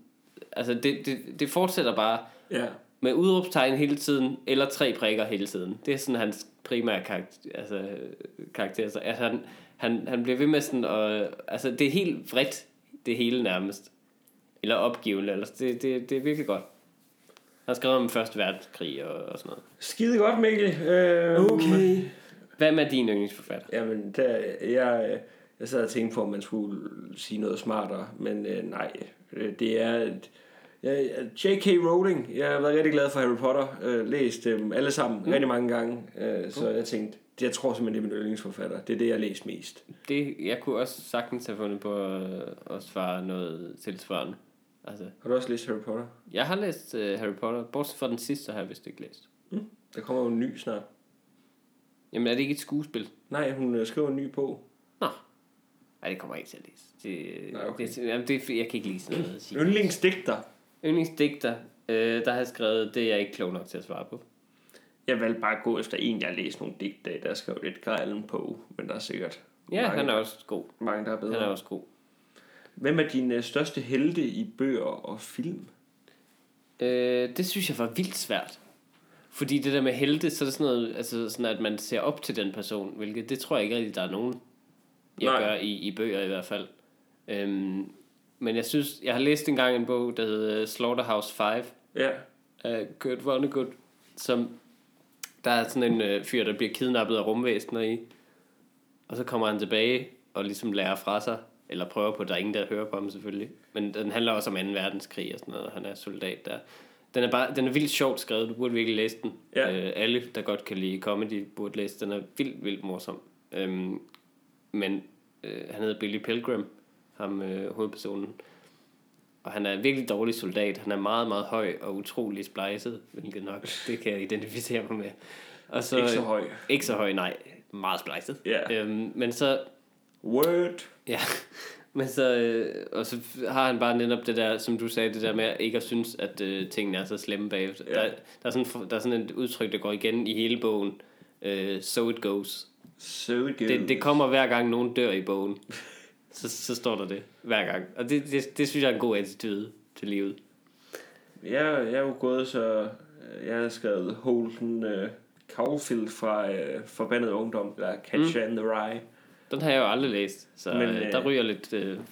Altså, det, det, det fortsætter bare ja. med udråbstegn hele tiden, eller tre prikker hele tiden. Det er sådan hans primære karakter, altså, karakter. Så, altså, han, han, han bliver ved med sådan, og, altså, det er helt vredt, det hele nærmest. Eller opgivende, eller, det, det, det er virkelig godt. Har skrevet om første verdenskrig og, og sådan noget. Skide godt, Mikkel. Øh, okay. Hvad med din yndlingsforfatter? Jamen, der, jeg, jeg sad og tænkte på, om man skulle sige noget smartere, men øh, nej. Det er, Ja, J.K. Rowling, jeg har været rigtig glad for Harry Potter, øh, læst dem alle sammen mm. rigtig mange gange, øh, så mm. jeg tænkte, jeg tror simpelthen, det er min yndlingsforfatter. Det er det, jeg har læst mest. Det, jeg kunne også sagtens have fundet på at, at svare noget tilsvarende. Altså, har du også læst Harry Potter? Jeg har læst uh, Harry Potter. Bortset fra den sidste, har jeg vist ikke læst. Mm. Der kommer jo en ny snart. Jamen er det ikke et skuespil? Nej, hun øh, skriver en ny på. Nå. Nej, det kommer jeg ikke til at læse. Det, Nej, okay. det, jamen, det, jeg kan ikke sådan noget. Yndlingsdigter. Yndlingsdigter. Øh, der har jeg skrevet, det er jeg ikke klog nok til at svare på. Jeg vil bare gå efter en, jeg har læst nogle digte af. Der skrev Edgar Allan på, men der er sikkert Ja, mange, han er også god. Mange, der er bedre. Han er også god. Hvem er dine største helte i bøger og film? Øh, det synes jeg var vildt svært. Fordi det der med helte, så er det sådan noget, altså sådan at man ser op til den person, hvilket det tror jeg ikke rigtig, der er nogen, jeg Nej. gør i, i bøger i hvert fald. Øhm, men jeg synes, jeg har læst engang en bog, der hedder Slaughterhouse 5. Ja. Af Kurt Vonnegut, som der er sådan en øh, fyr, der bliver kidnappet af rumvæsener i. Og så kommer han tilbage og ligesom lærer fra sig. Eller prøver på, der er ingen, der hører på ham selvfølgelig. Men den handler også om 2. verdenskrig og sådan noget. Han er soldat der. Den er, bare, den er vildt sjovt skrevet. Du burde virkelig læse den. Ja. Øh, alle, der godt kan lide comedy, burde læse den. er vildt, vildt morsom. Øhm, men øh, han hedder Billy Pilgrim, ham øh, hovedpersonen. Og han er en virkelig dårlig soldat. Han er meget, meget høj og utrolig splejset, hvilket nok, det kan jeg identificere mig med. Og så, ikke så høj. Ikke så høj, nej. Meget splejset. Yeah. Øhm, men så... Word. Ja. Men så, øh, og så har han bare netop det der, som du sagde, det der med ikke at synes, at øh, tingene er så slemme bagefter. Yeah. Der, der, er sådan, der er sådan et udtryk, der går igen i hele bogen. Øh, so it goes. So it goes. Det, det kommer hver gang nogen dør i bogen. så, så står der det hver gang. Og det, det, det synes jeg er en god attitude til livet. Jeg, jeg er jo gået så... Jeg har skrevet Holden uh, Caulfield fra uh, Forbandet Ungdom, eller Catch mm. and the Rye. Den har jeg jo aldrig læst, så Men, uh, der ryger lidt... Uh,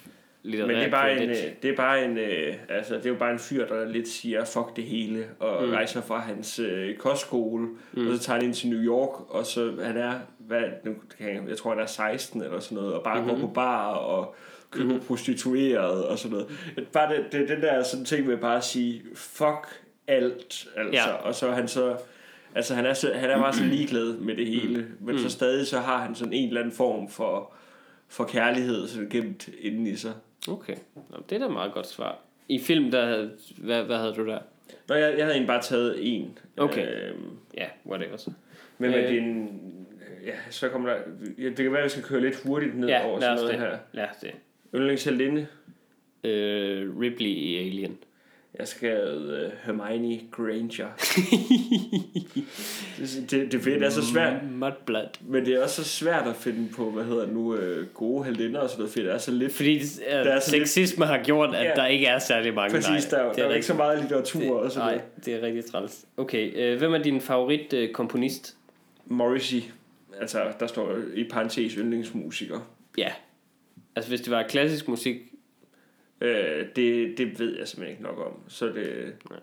lidt Men det er bare en, det er bare en, uh, altså det er jo bare en fyr, der lidt siger, fuck det hele, og mm. rejser fra hans uh, kostskole, mm. og så tager han ind til New York, og så han er, hvad, nu, jeg tror han er 16 eller sådan noget, og bare mm-hmm. går på bar og køber mm-hmm. prostitueret og sådan noget. Bare det, det, den der sådan ting med bare at sige, fuck alt, altså, ja. og så han så, altså han er, så, han er bare så ligeglad med det hele, mm. men mm. så stadig så har han sådan en eller anden form for, for kærlighed sådan gemt inden i sig. Okay, Nå, det er da meget godt svar. I film, der, hvad, hvad havde du der? Nå, jeg, jeg havde egentlig bare taget en. Okay, øhm, ja, yeah, whatever så. Men med øh, din, ja, så kommer der, ja, det kan være, at vi skal køre lidt hurtigt ned ja, over sådan noget det. her. Os det. Yndlingsheldinde? Øh, Ripley i Alien. Jeg skal uh, Hermione Granger. det, det, det, det er så svært. Mudblood. Men det er også så svært at finde på, hvad hedder nu, uh, gode heldinder og sådan noget, fordi det er så lidt... Fordi uh, der er sexisme lidt, har gjort, at ja, der ikke er særlig mange. Præcis, nej, der, der er, er ikke så meget litteratur det, og sådan Nej, noget. det er rigtig træls. Okay, uh, hvem er din favorit uh, komponist? Morrissey. Altså, der står i parentes yndlingsmusiker. Ja. Altså, hvis det var klassisk musik, Øh, det, det ved jeg simpelthen ikke nok om. Så det... Nej.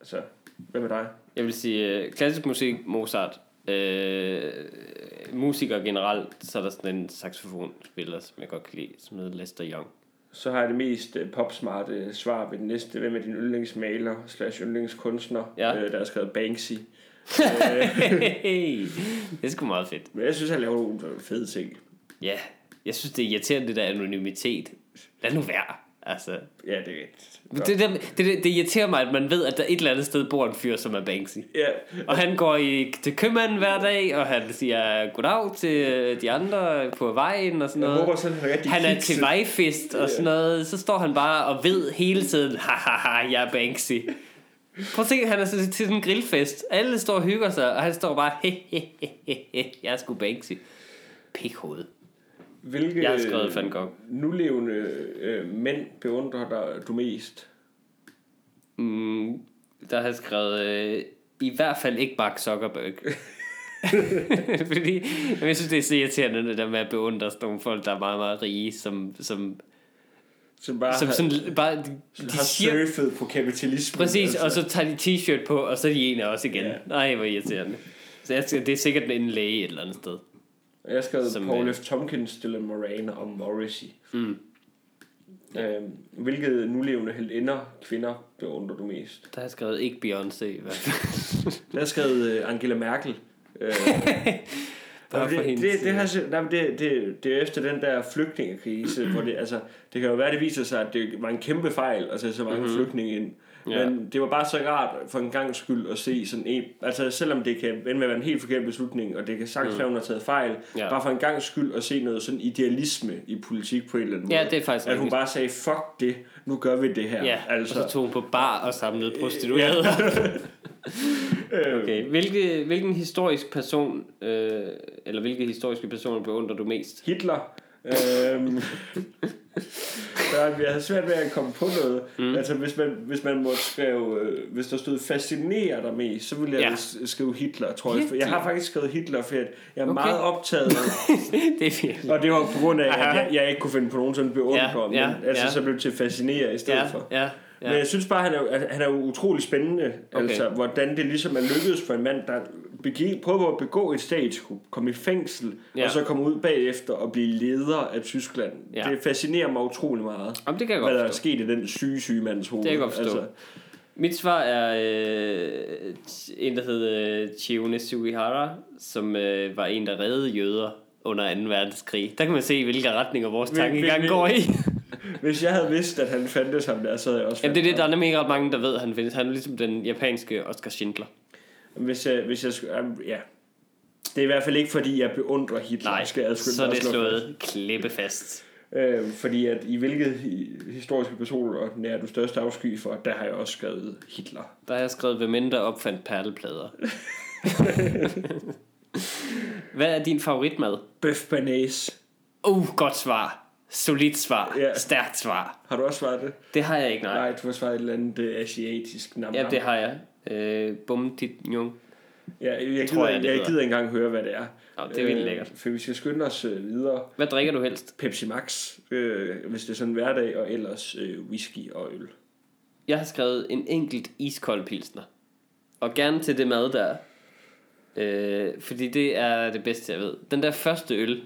Altså, hvad med dig? Jeg vil sige, uh, klassisk musik, Mozart. Uh, musikere generelt, så er der sådan en saxofonspiller, som jeg godt kan lide, som hedder Lester Young. Så har jeg det mest uh, popsmarte svar ved den næste. Hvem er din yndlingsmaler slash yndlingskunstner, ja. uh, der har skrevet Banksy? det er sgu meget fedt. Men jeg synes, han laver nogle fede ting. Ja, jeg synes, det er irriterende, det der anonymitet. Lad nu være. Altså, ja, det er det, det, det, det, det irriterer mig, at man ved, at der et eller andet sted bor en fyr, som er Banksy. Ja. Og han går i, til købmanden hver dag, og han siger goddag til de andre på vejen og sådan noget. Jeg håber, sådan, han, han er til vejfest og sådan noget. Så står han bare og ved hele tiden, haha, jeg er Banksy. Prøv at se, han er til sådan en grillfest. Alle står og hygger sig, og han står bare, he, jeg er sgu Banksy. Pikhoved. Hvilke jeg har skrevet Van Gogh. nulevende øh, mænd beundrer dig du mest? Mm, der har jeg skrevet øh, i hvert fald ikke Mark Zuckerberg. Fordi jeg synes, det er så irriterende, det der med at beundre sådan nogle folk, der er meget, meget rige, som, som som bare, som sådan, bare de, de har siger, surfet på kapitalismen. Præcis, altså. og så tager de t-shirt på, og så er de ene også igen. Ja. Nej, hvor irriterende. Så jeg, det er sikkert en læge et eller andet sted. Jeg skrev Paul F. Tompkins, Dylan Moran og Morrissey. Mm. Øhm, hvilket nulevende heldinder, kvinder, beundrer du mest? Der har jeg skrevet ikke Beyoncé i hvert fald. Der har skrevet uh, Angela Merkel. Øh, det, det, det, det, har, nej, det, det, det er efter den der flygtningekrise, hvor det, altså, det kan jo være, det viser sig, at det var en kæmpe fejl at sætte så mange mm-hmm. flygtninge ind. Ja. Men det var bare så rart for en gang skyld at se sådan en, altså selvom det kan ende med at være en helt forkert beslutning, og det kan sagtens være, mm. har taget fejl, ja. bare for en gang skyld at se noget sådan idealisme i politik på en eller anden måde. Ja, det er faktisk At hun bare sagde, fuck det, nu gør vi det her. Ja, altså. og så tog hun på bar og samlede prostituerede. Ja. okay, Hvilke, hvilken historisk person, øh, eller hvilke historiske personer beundrer du mest? Hitler. øhm, jeg har svært ved at komme på noget. Mm. Altså, hvis man, hvis man måtte skrive, øh, hvis der stod fascinerer dig mest, så ville jeg ja. skrive Hitler, tror jeg. Hitler. Jeg har faktisk skrevet Hitler, for jeg er okay. meget optaget. det er virkelig. Og det var på grund af, at jeg, jeg ikke kunne finde på nogen sådan beundrer, ja, ja, men altså, ja. så blev det til fascinere i stedet ja, for. Ja. Ja. Men jeg synes bare, han er, han er utrolig spændende. Okay. Altså, hvordan det ligesom er lykkedes for en mand, der begge, prøver at begå et statskup, komme i fængsel, ja. og så komme ud bagefter og blive leder af Tyskland. Ja. Det fascinerer mig utrolig meget, Jamen, det kan jeg hvad der er sket i den syge, syge mands hoved. Det kan jeg godt forstå. Altså, mit svar er øh, en, der hedder Chione Sugihara, som øh, var en, der reddede jøder under 2. verdenskrig. Der kan man se, hvilke retninger vores tankegang går i. Hvis jeg havde vidst, at han fandtes ham der, så havde jeg også Jamen det er det, der er nemlig ikke ret mange, der ved, at han findes. Han er ligesom den japanske Oscar Schindler. Hvis jeg, hvis jeg ja. Det er i hvert fald ikke, fordi jeg beundrer Hitler. Nej, skal jeg så er det slået klippe fast. Øh, fordi at i hvilket historiske personer er du største afsky for, der har jeg også skrevet Hitler. Der har jeg skrevet, hvem mindre opfandt perleplader. Hvad er din favoritmad? Bøf banæs. Uh, godt svar. Solidt svar. Ja. Stærkt svar. Har du også svaret det? Det har jeg ikke, nej. Nej, du har svaret et eller andet uh, asiatisk navn. Ja, det har jeg. Uh, Bum dit njung. Ja, jeg, jeg, gider, jeg, jeg gider ikke engang høre, hvad det er. Oh, det er vildt lækkert. Uh, for vi skal skynde os uh, videre. Hvad drikker du helst? Pepsi Max, uh, hvis det er sådan en hverdag, og ellers uh, whisky og øl. Jeg har skrevet en enkelt iskold pilsner. Og gerne til det mad der. Uh, fordi det er det bedste, jeg ved. Den der første øl,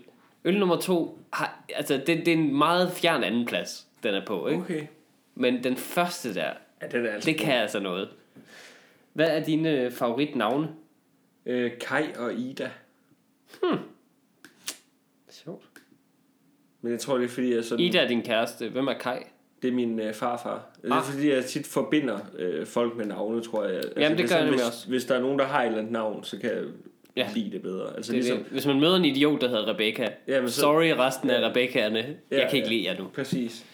Øl nummer to, har, altså det, det er en meget fjern anden plads, den er på, ikke? Okay. Men den første der, ja, den er altså det kan altså noget. Hvad er dine favoritnavne? Øh, Kai og Ida. Hmm. Sjovt. Men jeg tror, det er fordi, jeg sådan... Ida er din kæreste. Hvem er Kai? Det er min øh, farfar. Ah. Det er ah. fordi, jeg tit forbinder øh, folk med navne, tror jeg. Altså, Jamen, det gør jeg hvis, også. Hvis der er nogen, der har et eller andet navn, så kan jeg ja. lide det bedre. Altså, det, ligesom, det. Hvis man møder en idiot, der hedder Rebecca, ja, så, sorry resten ja, af Rebeccaerne, ja, jeg kan ikke ja, lide jer nu. Præcis.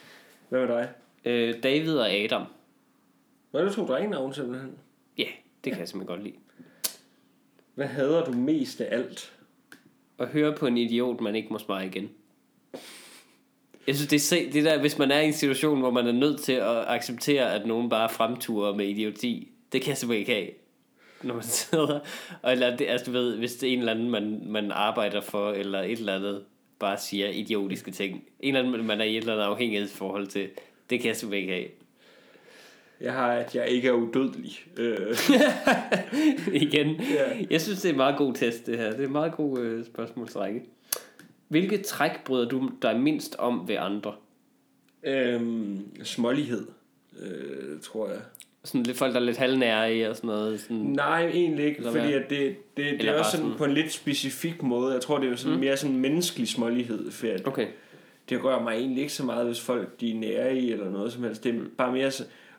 Hvad med dig? Øh, David og Adam. Nå, det to drengenavn simpelthen. Ja, det kan ja. jeg simpelthen godt lide. Hvad hader du mest af alt? At høre på en idiot, man ikke må smage igen. Jeg synes, det er det der, hvis man er i en situation, hvor man er nødt til at acceptere, at nogen bare fremturer med idioti, det kan jeg simpelthen ikke have når man sidder, og eller det, altså, du ved, hvis det er en eller anden, man, man arbejder for, eller et eller andet, bare siger idiotiske ting. En eller anden, man er i et eller andet afhængighedsforhold til, det kan jeg simpelthen ikke have. Jeg har, at jeg ikke er udødelig. Øh. Igen. Yeah. Jeg synes, det er en meget god test, det her. Det er en meget god øh, spørgsmålsrække. Hvilke træk bryder du dig mindst om ved andre? Øhm, smålighed, øh, tror jeg. Sådan lidt folk, der er lidt halvnære i og sådan noget? Sådan, Nej, egentlig ikke, fordi at det, det, det er også sådan, sådan på en lidt specifik måde. Jeg tror, det er sådan mm. mere sådan menneskelig smålighed. For at okay. Det rører mig egentlig ikke så meget, hvis folk de er nære i eller noget som helst. Det er bare mere...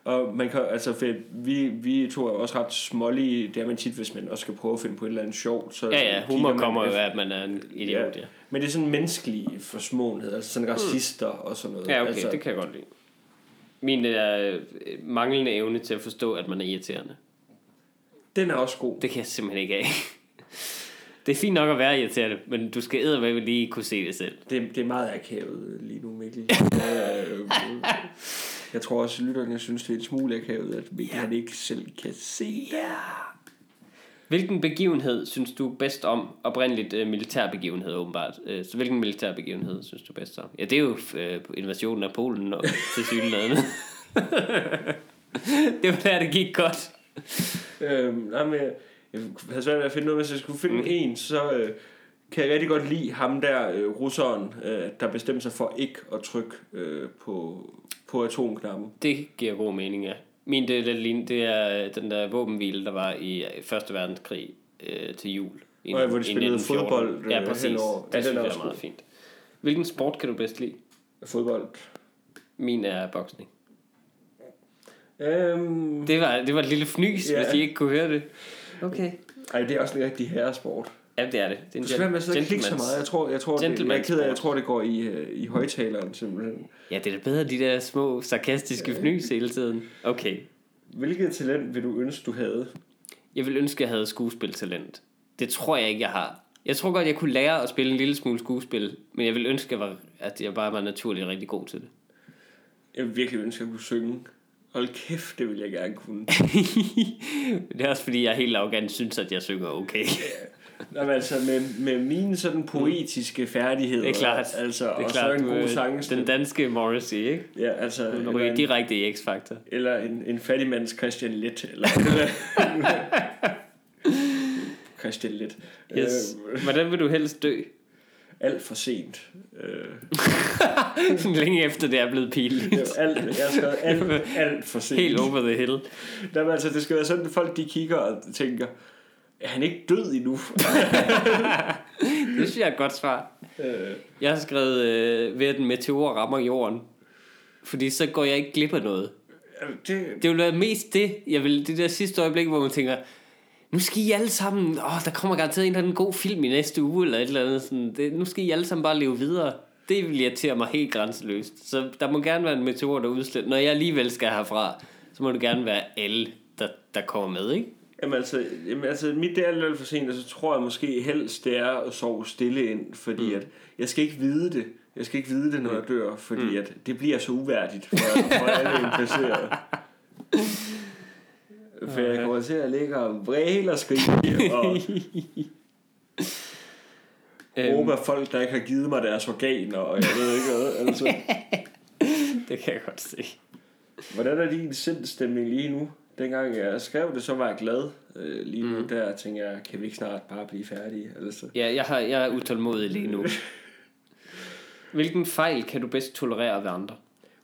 Og man kan, altså, for vi, vi to er også ret smålige. Det er man tit, hvis man også skal prøve at finde på et eller andet sjovt. Så ja, ja, humor kommer jo af, at man er en idiot, ja. ja. Men det er sådan menneskelig forsmåenhed, altså sådan racister mm. og sådan noget. Ja, okay, altså, det kan jeg godt lide. Min er øh, manglende evne til at forstå, at man er irriterende. Den er også god. Det kan jeg simpelthen ikke af. det er fint nok at være irriterende, men du skal eddermame lige kunne se det selv. Det, det er meget akavet lige nu, Mikkel. jeg tror også, at lytterne synes, det er en smule akavet, at Mikkel ja. ikke selv kan se. Ja. Hvilken begivenhed synes du bedst om? Oprindeligt uh, militærbegivenhed åbenbart. Uh, så hvilken militærbegivenhed synes du bedst om? Ja, det er jo uh, invasionen af Polen og til synligheden. det var der, det gik godt. øhm, nej, men jeg, jeg havde svært ved at finde noget, hvis jeg skulle finde mm. en, så... Uh, kan jeg rigtig godt lide ham der, øh, russeren, øh, der bestemte sig for ikke at trykke øh, på, på atomknappen. Det giver god mening, ja. Min det, det, det er den der våbenhvile, der var i Første Verdenskrig øh, til jul. I, og hvor de spillede fodbold. Øh, ja, præcis. Henover. Det ja, synes jeg er meget fint. Hvilken sport kan du bedst lide? Fodbold. Min er boksning. Um, det, var, det var et lille fnys, yeah. hvis I ikke kunne høre det. Okay. Ej, det er også en rigtig herresport. Ja, det er det. Det er en du skal med så ikke så meget. Jeg tror, jeg tror, det, jeg, er ked af, jeg tror, det går i, uh, i højtaleren simpelthen. Ja, det er da bedre, de der små sarkastiske ja. fnys hele tiden. Okay. Hvilket talent vil du ønske, du havde? Jeg vil ønske, jeg havde skuespiltalent. Det tror jeg ikke, jeg har. Jeg tror godt, jeg kunne lære at spille en lille smule skuespil, men jeg vil ønske, at jeg bare var naturligt rigtig god til det. Jeg vil virkelig ønske, at jeg kunne synge. Hold kæft, det vil jeg gerne kunne. det er også fordi, jeg helt arrogant synes, at jeg synger okay. Nå, altså med, med mine sådan poetiske færdigheder. Det er klart. Altså, det er og klart, så en god sang. Den danske Morrissey, ikke? Ja, altså. Du ryger direkte i X-Factor. Eller en, en fattigmands Christian Litt. Eller, Christian Litt. Yes. Øh, Hvordan vil du helst dø? alt for sent. Øh. Længe efter det er blevet pinligt. alt, jeg skrevet alt, alt for sent. Helt over the hill. Der, altså, det skal være sådan, at folk de kigger og tænker, er han ikke død endnu? det synes jeg er et godt svar. Øh. Jeg har skrevet, øh, ved at en meteor rammer jorden. Fordi så går jeg ikke glip af noget. Det, det vil være mest det, jeg vil, det der sidste øjeblik, hvor man tænker, nu skal I alle sammen, åh, der kommer garanteret en eller anden god film i næste uge, eller et eller andet, sådan, det, nu skal I alle sammen bare leve videre. Det vil irritere mig helt grænseløst. Så der må gerne være en meteor, der udslet. Når jeg alligevel skal herfra, så må det gerne være alle, der, der kommer med, ikke? Jamen altså, jamen altså mit det er for sent, og så tror jeg måske helst, det er at sove stille ind, fordi mm. at jeg skal ikke vide det. Jeg skal ikke vide det, når mm. jeg dør, fordi mm. at det bliver så uværdigt for, for alle implicerede. For jeg kommer til at ligge og vræle og skrige og råbe af folk, der ikke har givet mig deres organer, og jeg ved ikke hvad. Altså. det kan jeg godt se. Hvordan er din sindstemning lige nu? Dengang jeg skrev det, så var jeg glad. Øh, lige nu mm. der tænker jeg, kan vi ikke snart bare blive færdige? Altså. Ja, jeg, har, jeg er utålmodig lige nu. Hvilken fejl kan du bedst tolerere ved andre?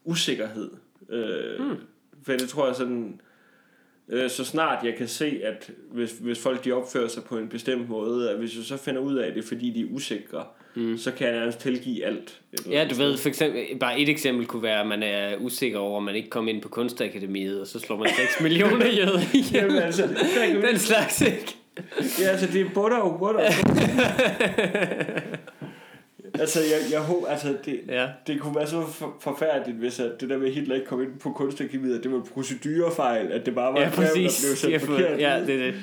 Usikkerhed. Øh, mm. For det tror jeg sådan øh, så snart jeg kan se, at hvis, hvis folk de opfører sig på en bestemt måde, at hvis jeg så finder ud af det, fordi de er usikre, mm. så kan jeg nærmest tilgive alt. Ja, du ved, for eksempel, bare et eksempel kunne være, at man er usikker over, at man ikke kommer ind på kunstakademiet, og så slår man 6 millioner jøder Jamen, altså, Den slags, ikke? Ja, altså, det er butter og butter. altså, jeg, jeg håber, altså, det, ja. det kunne være så for, forfærdeligt, hvis at det der med, at Hitler ikke kom ind på kunstakademiet, det var en procedurefejl, at det bare var ja, præcis. der blev sendt forkert. Ja, det er det.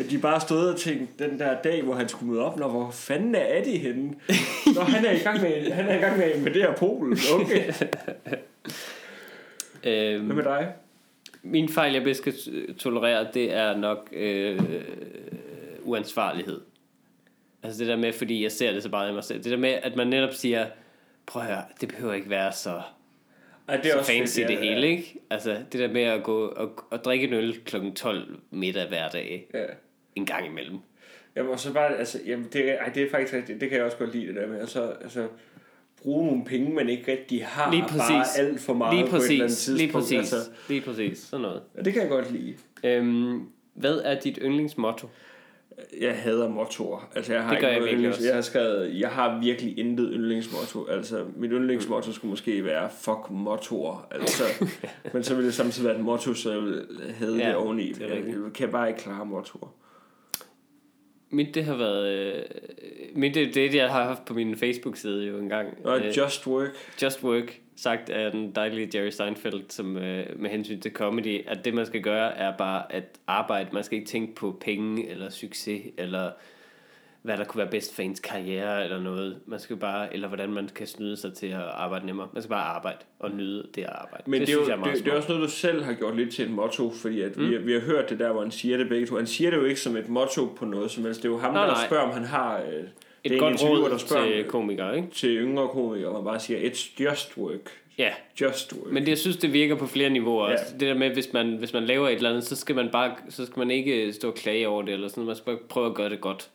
At de bare stod og tænkte, den der dag, hvor han skulle møde op, når hvor fanden er Adi henne? Når han er i gang med, han er i gang med at invadere Polen. Okay. øhm, Hvad med dig? Min fejl, jeg bedst skal tolerere, det er nok øh, uansvarlighed. Altså det der med, fordi jeg ser det så bare i mig selv. Det der med, at man netop siger, prøv at høre, det behøver ikke være så, Ej, det er så også fancy det, det hele, ja. ikke? Altså det der med at gå og, og drikke en øl kl. 12 middag hver dag. Ja. En gang imellem. Jamen, og så bare, altså, jamen, det, ej, det er faktisk rigtigt, det kan jeg også godt lide det der med, altså, altså bruge nogle penge, man ikke rigtig har, lige præcis. bare alt for meget lige præcis. på et eller andet tidspunkt. Lige præcis, altså, lige præcis, sådan noget. Ja, det kan jeg godt lide. Øhm, hvad er dit yndlingsmotto? jeg hader mottoer. Altså, jeg har det gør ikke jeg virkelig også. Jeg har skrevet, jeg har virkelig intet yndlingsmotto. Altså, mit yndlingsmotto skulle måske være, fuck mottoer. Altså, men så ville det samtidig være et motto, så jeg ville have ja, det oveni. Det jeg, jeg kan bare ikke klare mottoer. Mit det har været øh, Mit det, det jeg har haft på min Facebook side jo engang Og øh, Just Work Just Work sagt af den dejlige Jerry Seinfeld, som øh, med hensyn til comedy, at det man skal gøre er bare at arbejde. Man skal ikke tænke på penge eller succes, eller hvad der kunne være bedst for ens karriere eller noget. Man skal bare, eller hvordan man kan snyde sig til at arbejde nemmere. Man skal bare arbejde og nyde det at arbejde. Men det, det, er, jo, det, det er også noget, du selv har gjort lidt til et motto, fordi at mm. vi, vi har hørt det der, hvor han siger det begge to. Han siger det jo ikke som et motto på noget som helst. Det er jo ham, Nå, der nej. spørger, om han har... Øh, et godt råd der spørger til komikere, ikke? Til yngre komikere, man bare siger, it's just work. Ja. Just work. Men det, jeg synes, det virker på flere niveauer ja. også. Det der med, hvis man, hvis man laver et eller andet, så skal man bare, så skal man ikke stå og klage over det, eller sådan, man skal bare prøve at gøre det godt.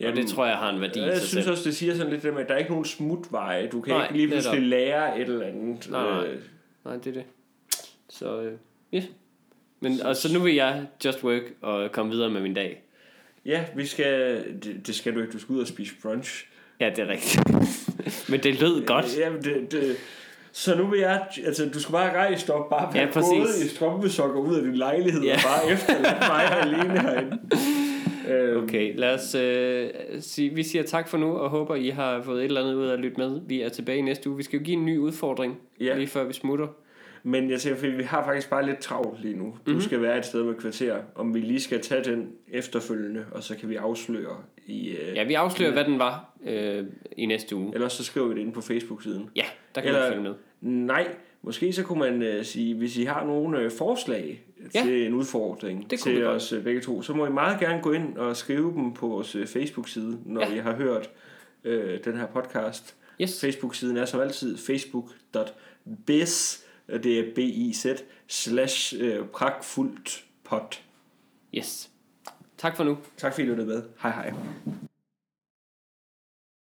Jamen, og det tror jeg har en værdi Jeg synes selv. også, det siger sådan lidt, at der er ikke nogen smutveje. Du kan Nej, ikke lige pludselig lære et eller andet. Nej, nej. Øh. nej det er det. Så, øh, yeah. Men, og så nu vil jeg just work og komme videre med min dag. Ja, vi skal, det, det skal du ikke, du skal ud og spise brunch. Ja, det er rigtigt. Men det lød godt. Ja, det, det, så nu vil jeg, altså du skal bare rejse op, bare være ja, gået i strømpesokker ud af din lejlighed, ja. og bare efterlade mig alene herinde. Øhm. Okay, lad os øh, sige, vi siger tak for nu, og håber I har fået et eller andet ud af at lytte med. Vi er tilbage næste uge. Vi skal jo give en ny udfordring, ja. lige før vi smutter. Men jeg tænker, fordi vi har faktisk bare lidt travlt lige nu. Du mm-hmm. skal være et sted med kvarter, om vi lige skal tage den efterfølgende, og så kan vi afsløre i... Øh, ja, vi afslører, i, hvad den var øh, i næste uge. Eller så skriver vi det inde på Facebook-siden. Ja, der kan eller, man følge med. Nej, måske så kunne man øh, sige, hvis I har nogle øh, forslag ja. til en udfordring det til os øh, begge to, så må I meget gerne gå ind og skrive dem på vores øh, Facebook-side, når ja. I har hørt øh, den her podcast. Yes. Facebook-siden er som altid facebook.biz det er B-I-Z slash øh, pragtfuldt pot. Yes. Tak for nu. Tak fordi I lyttede med. Hej hej.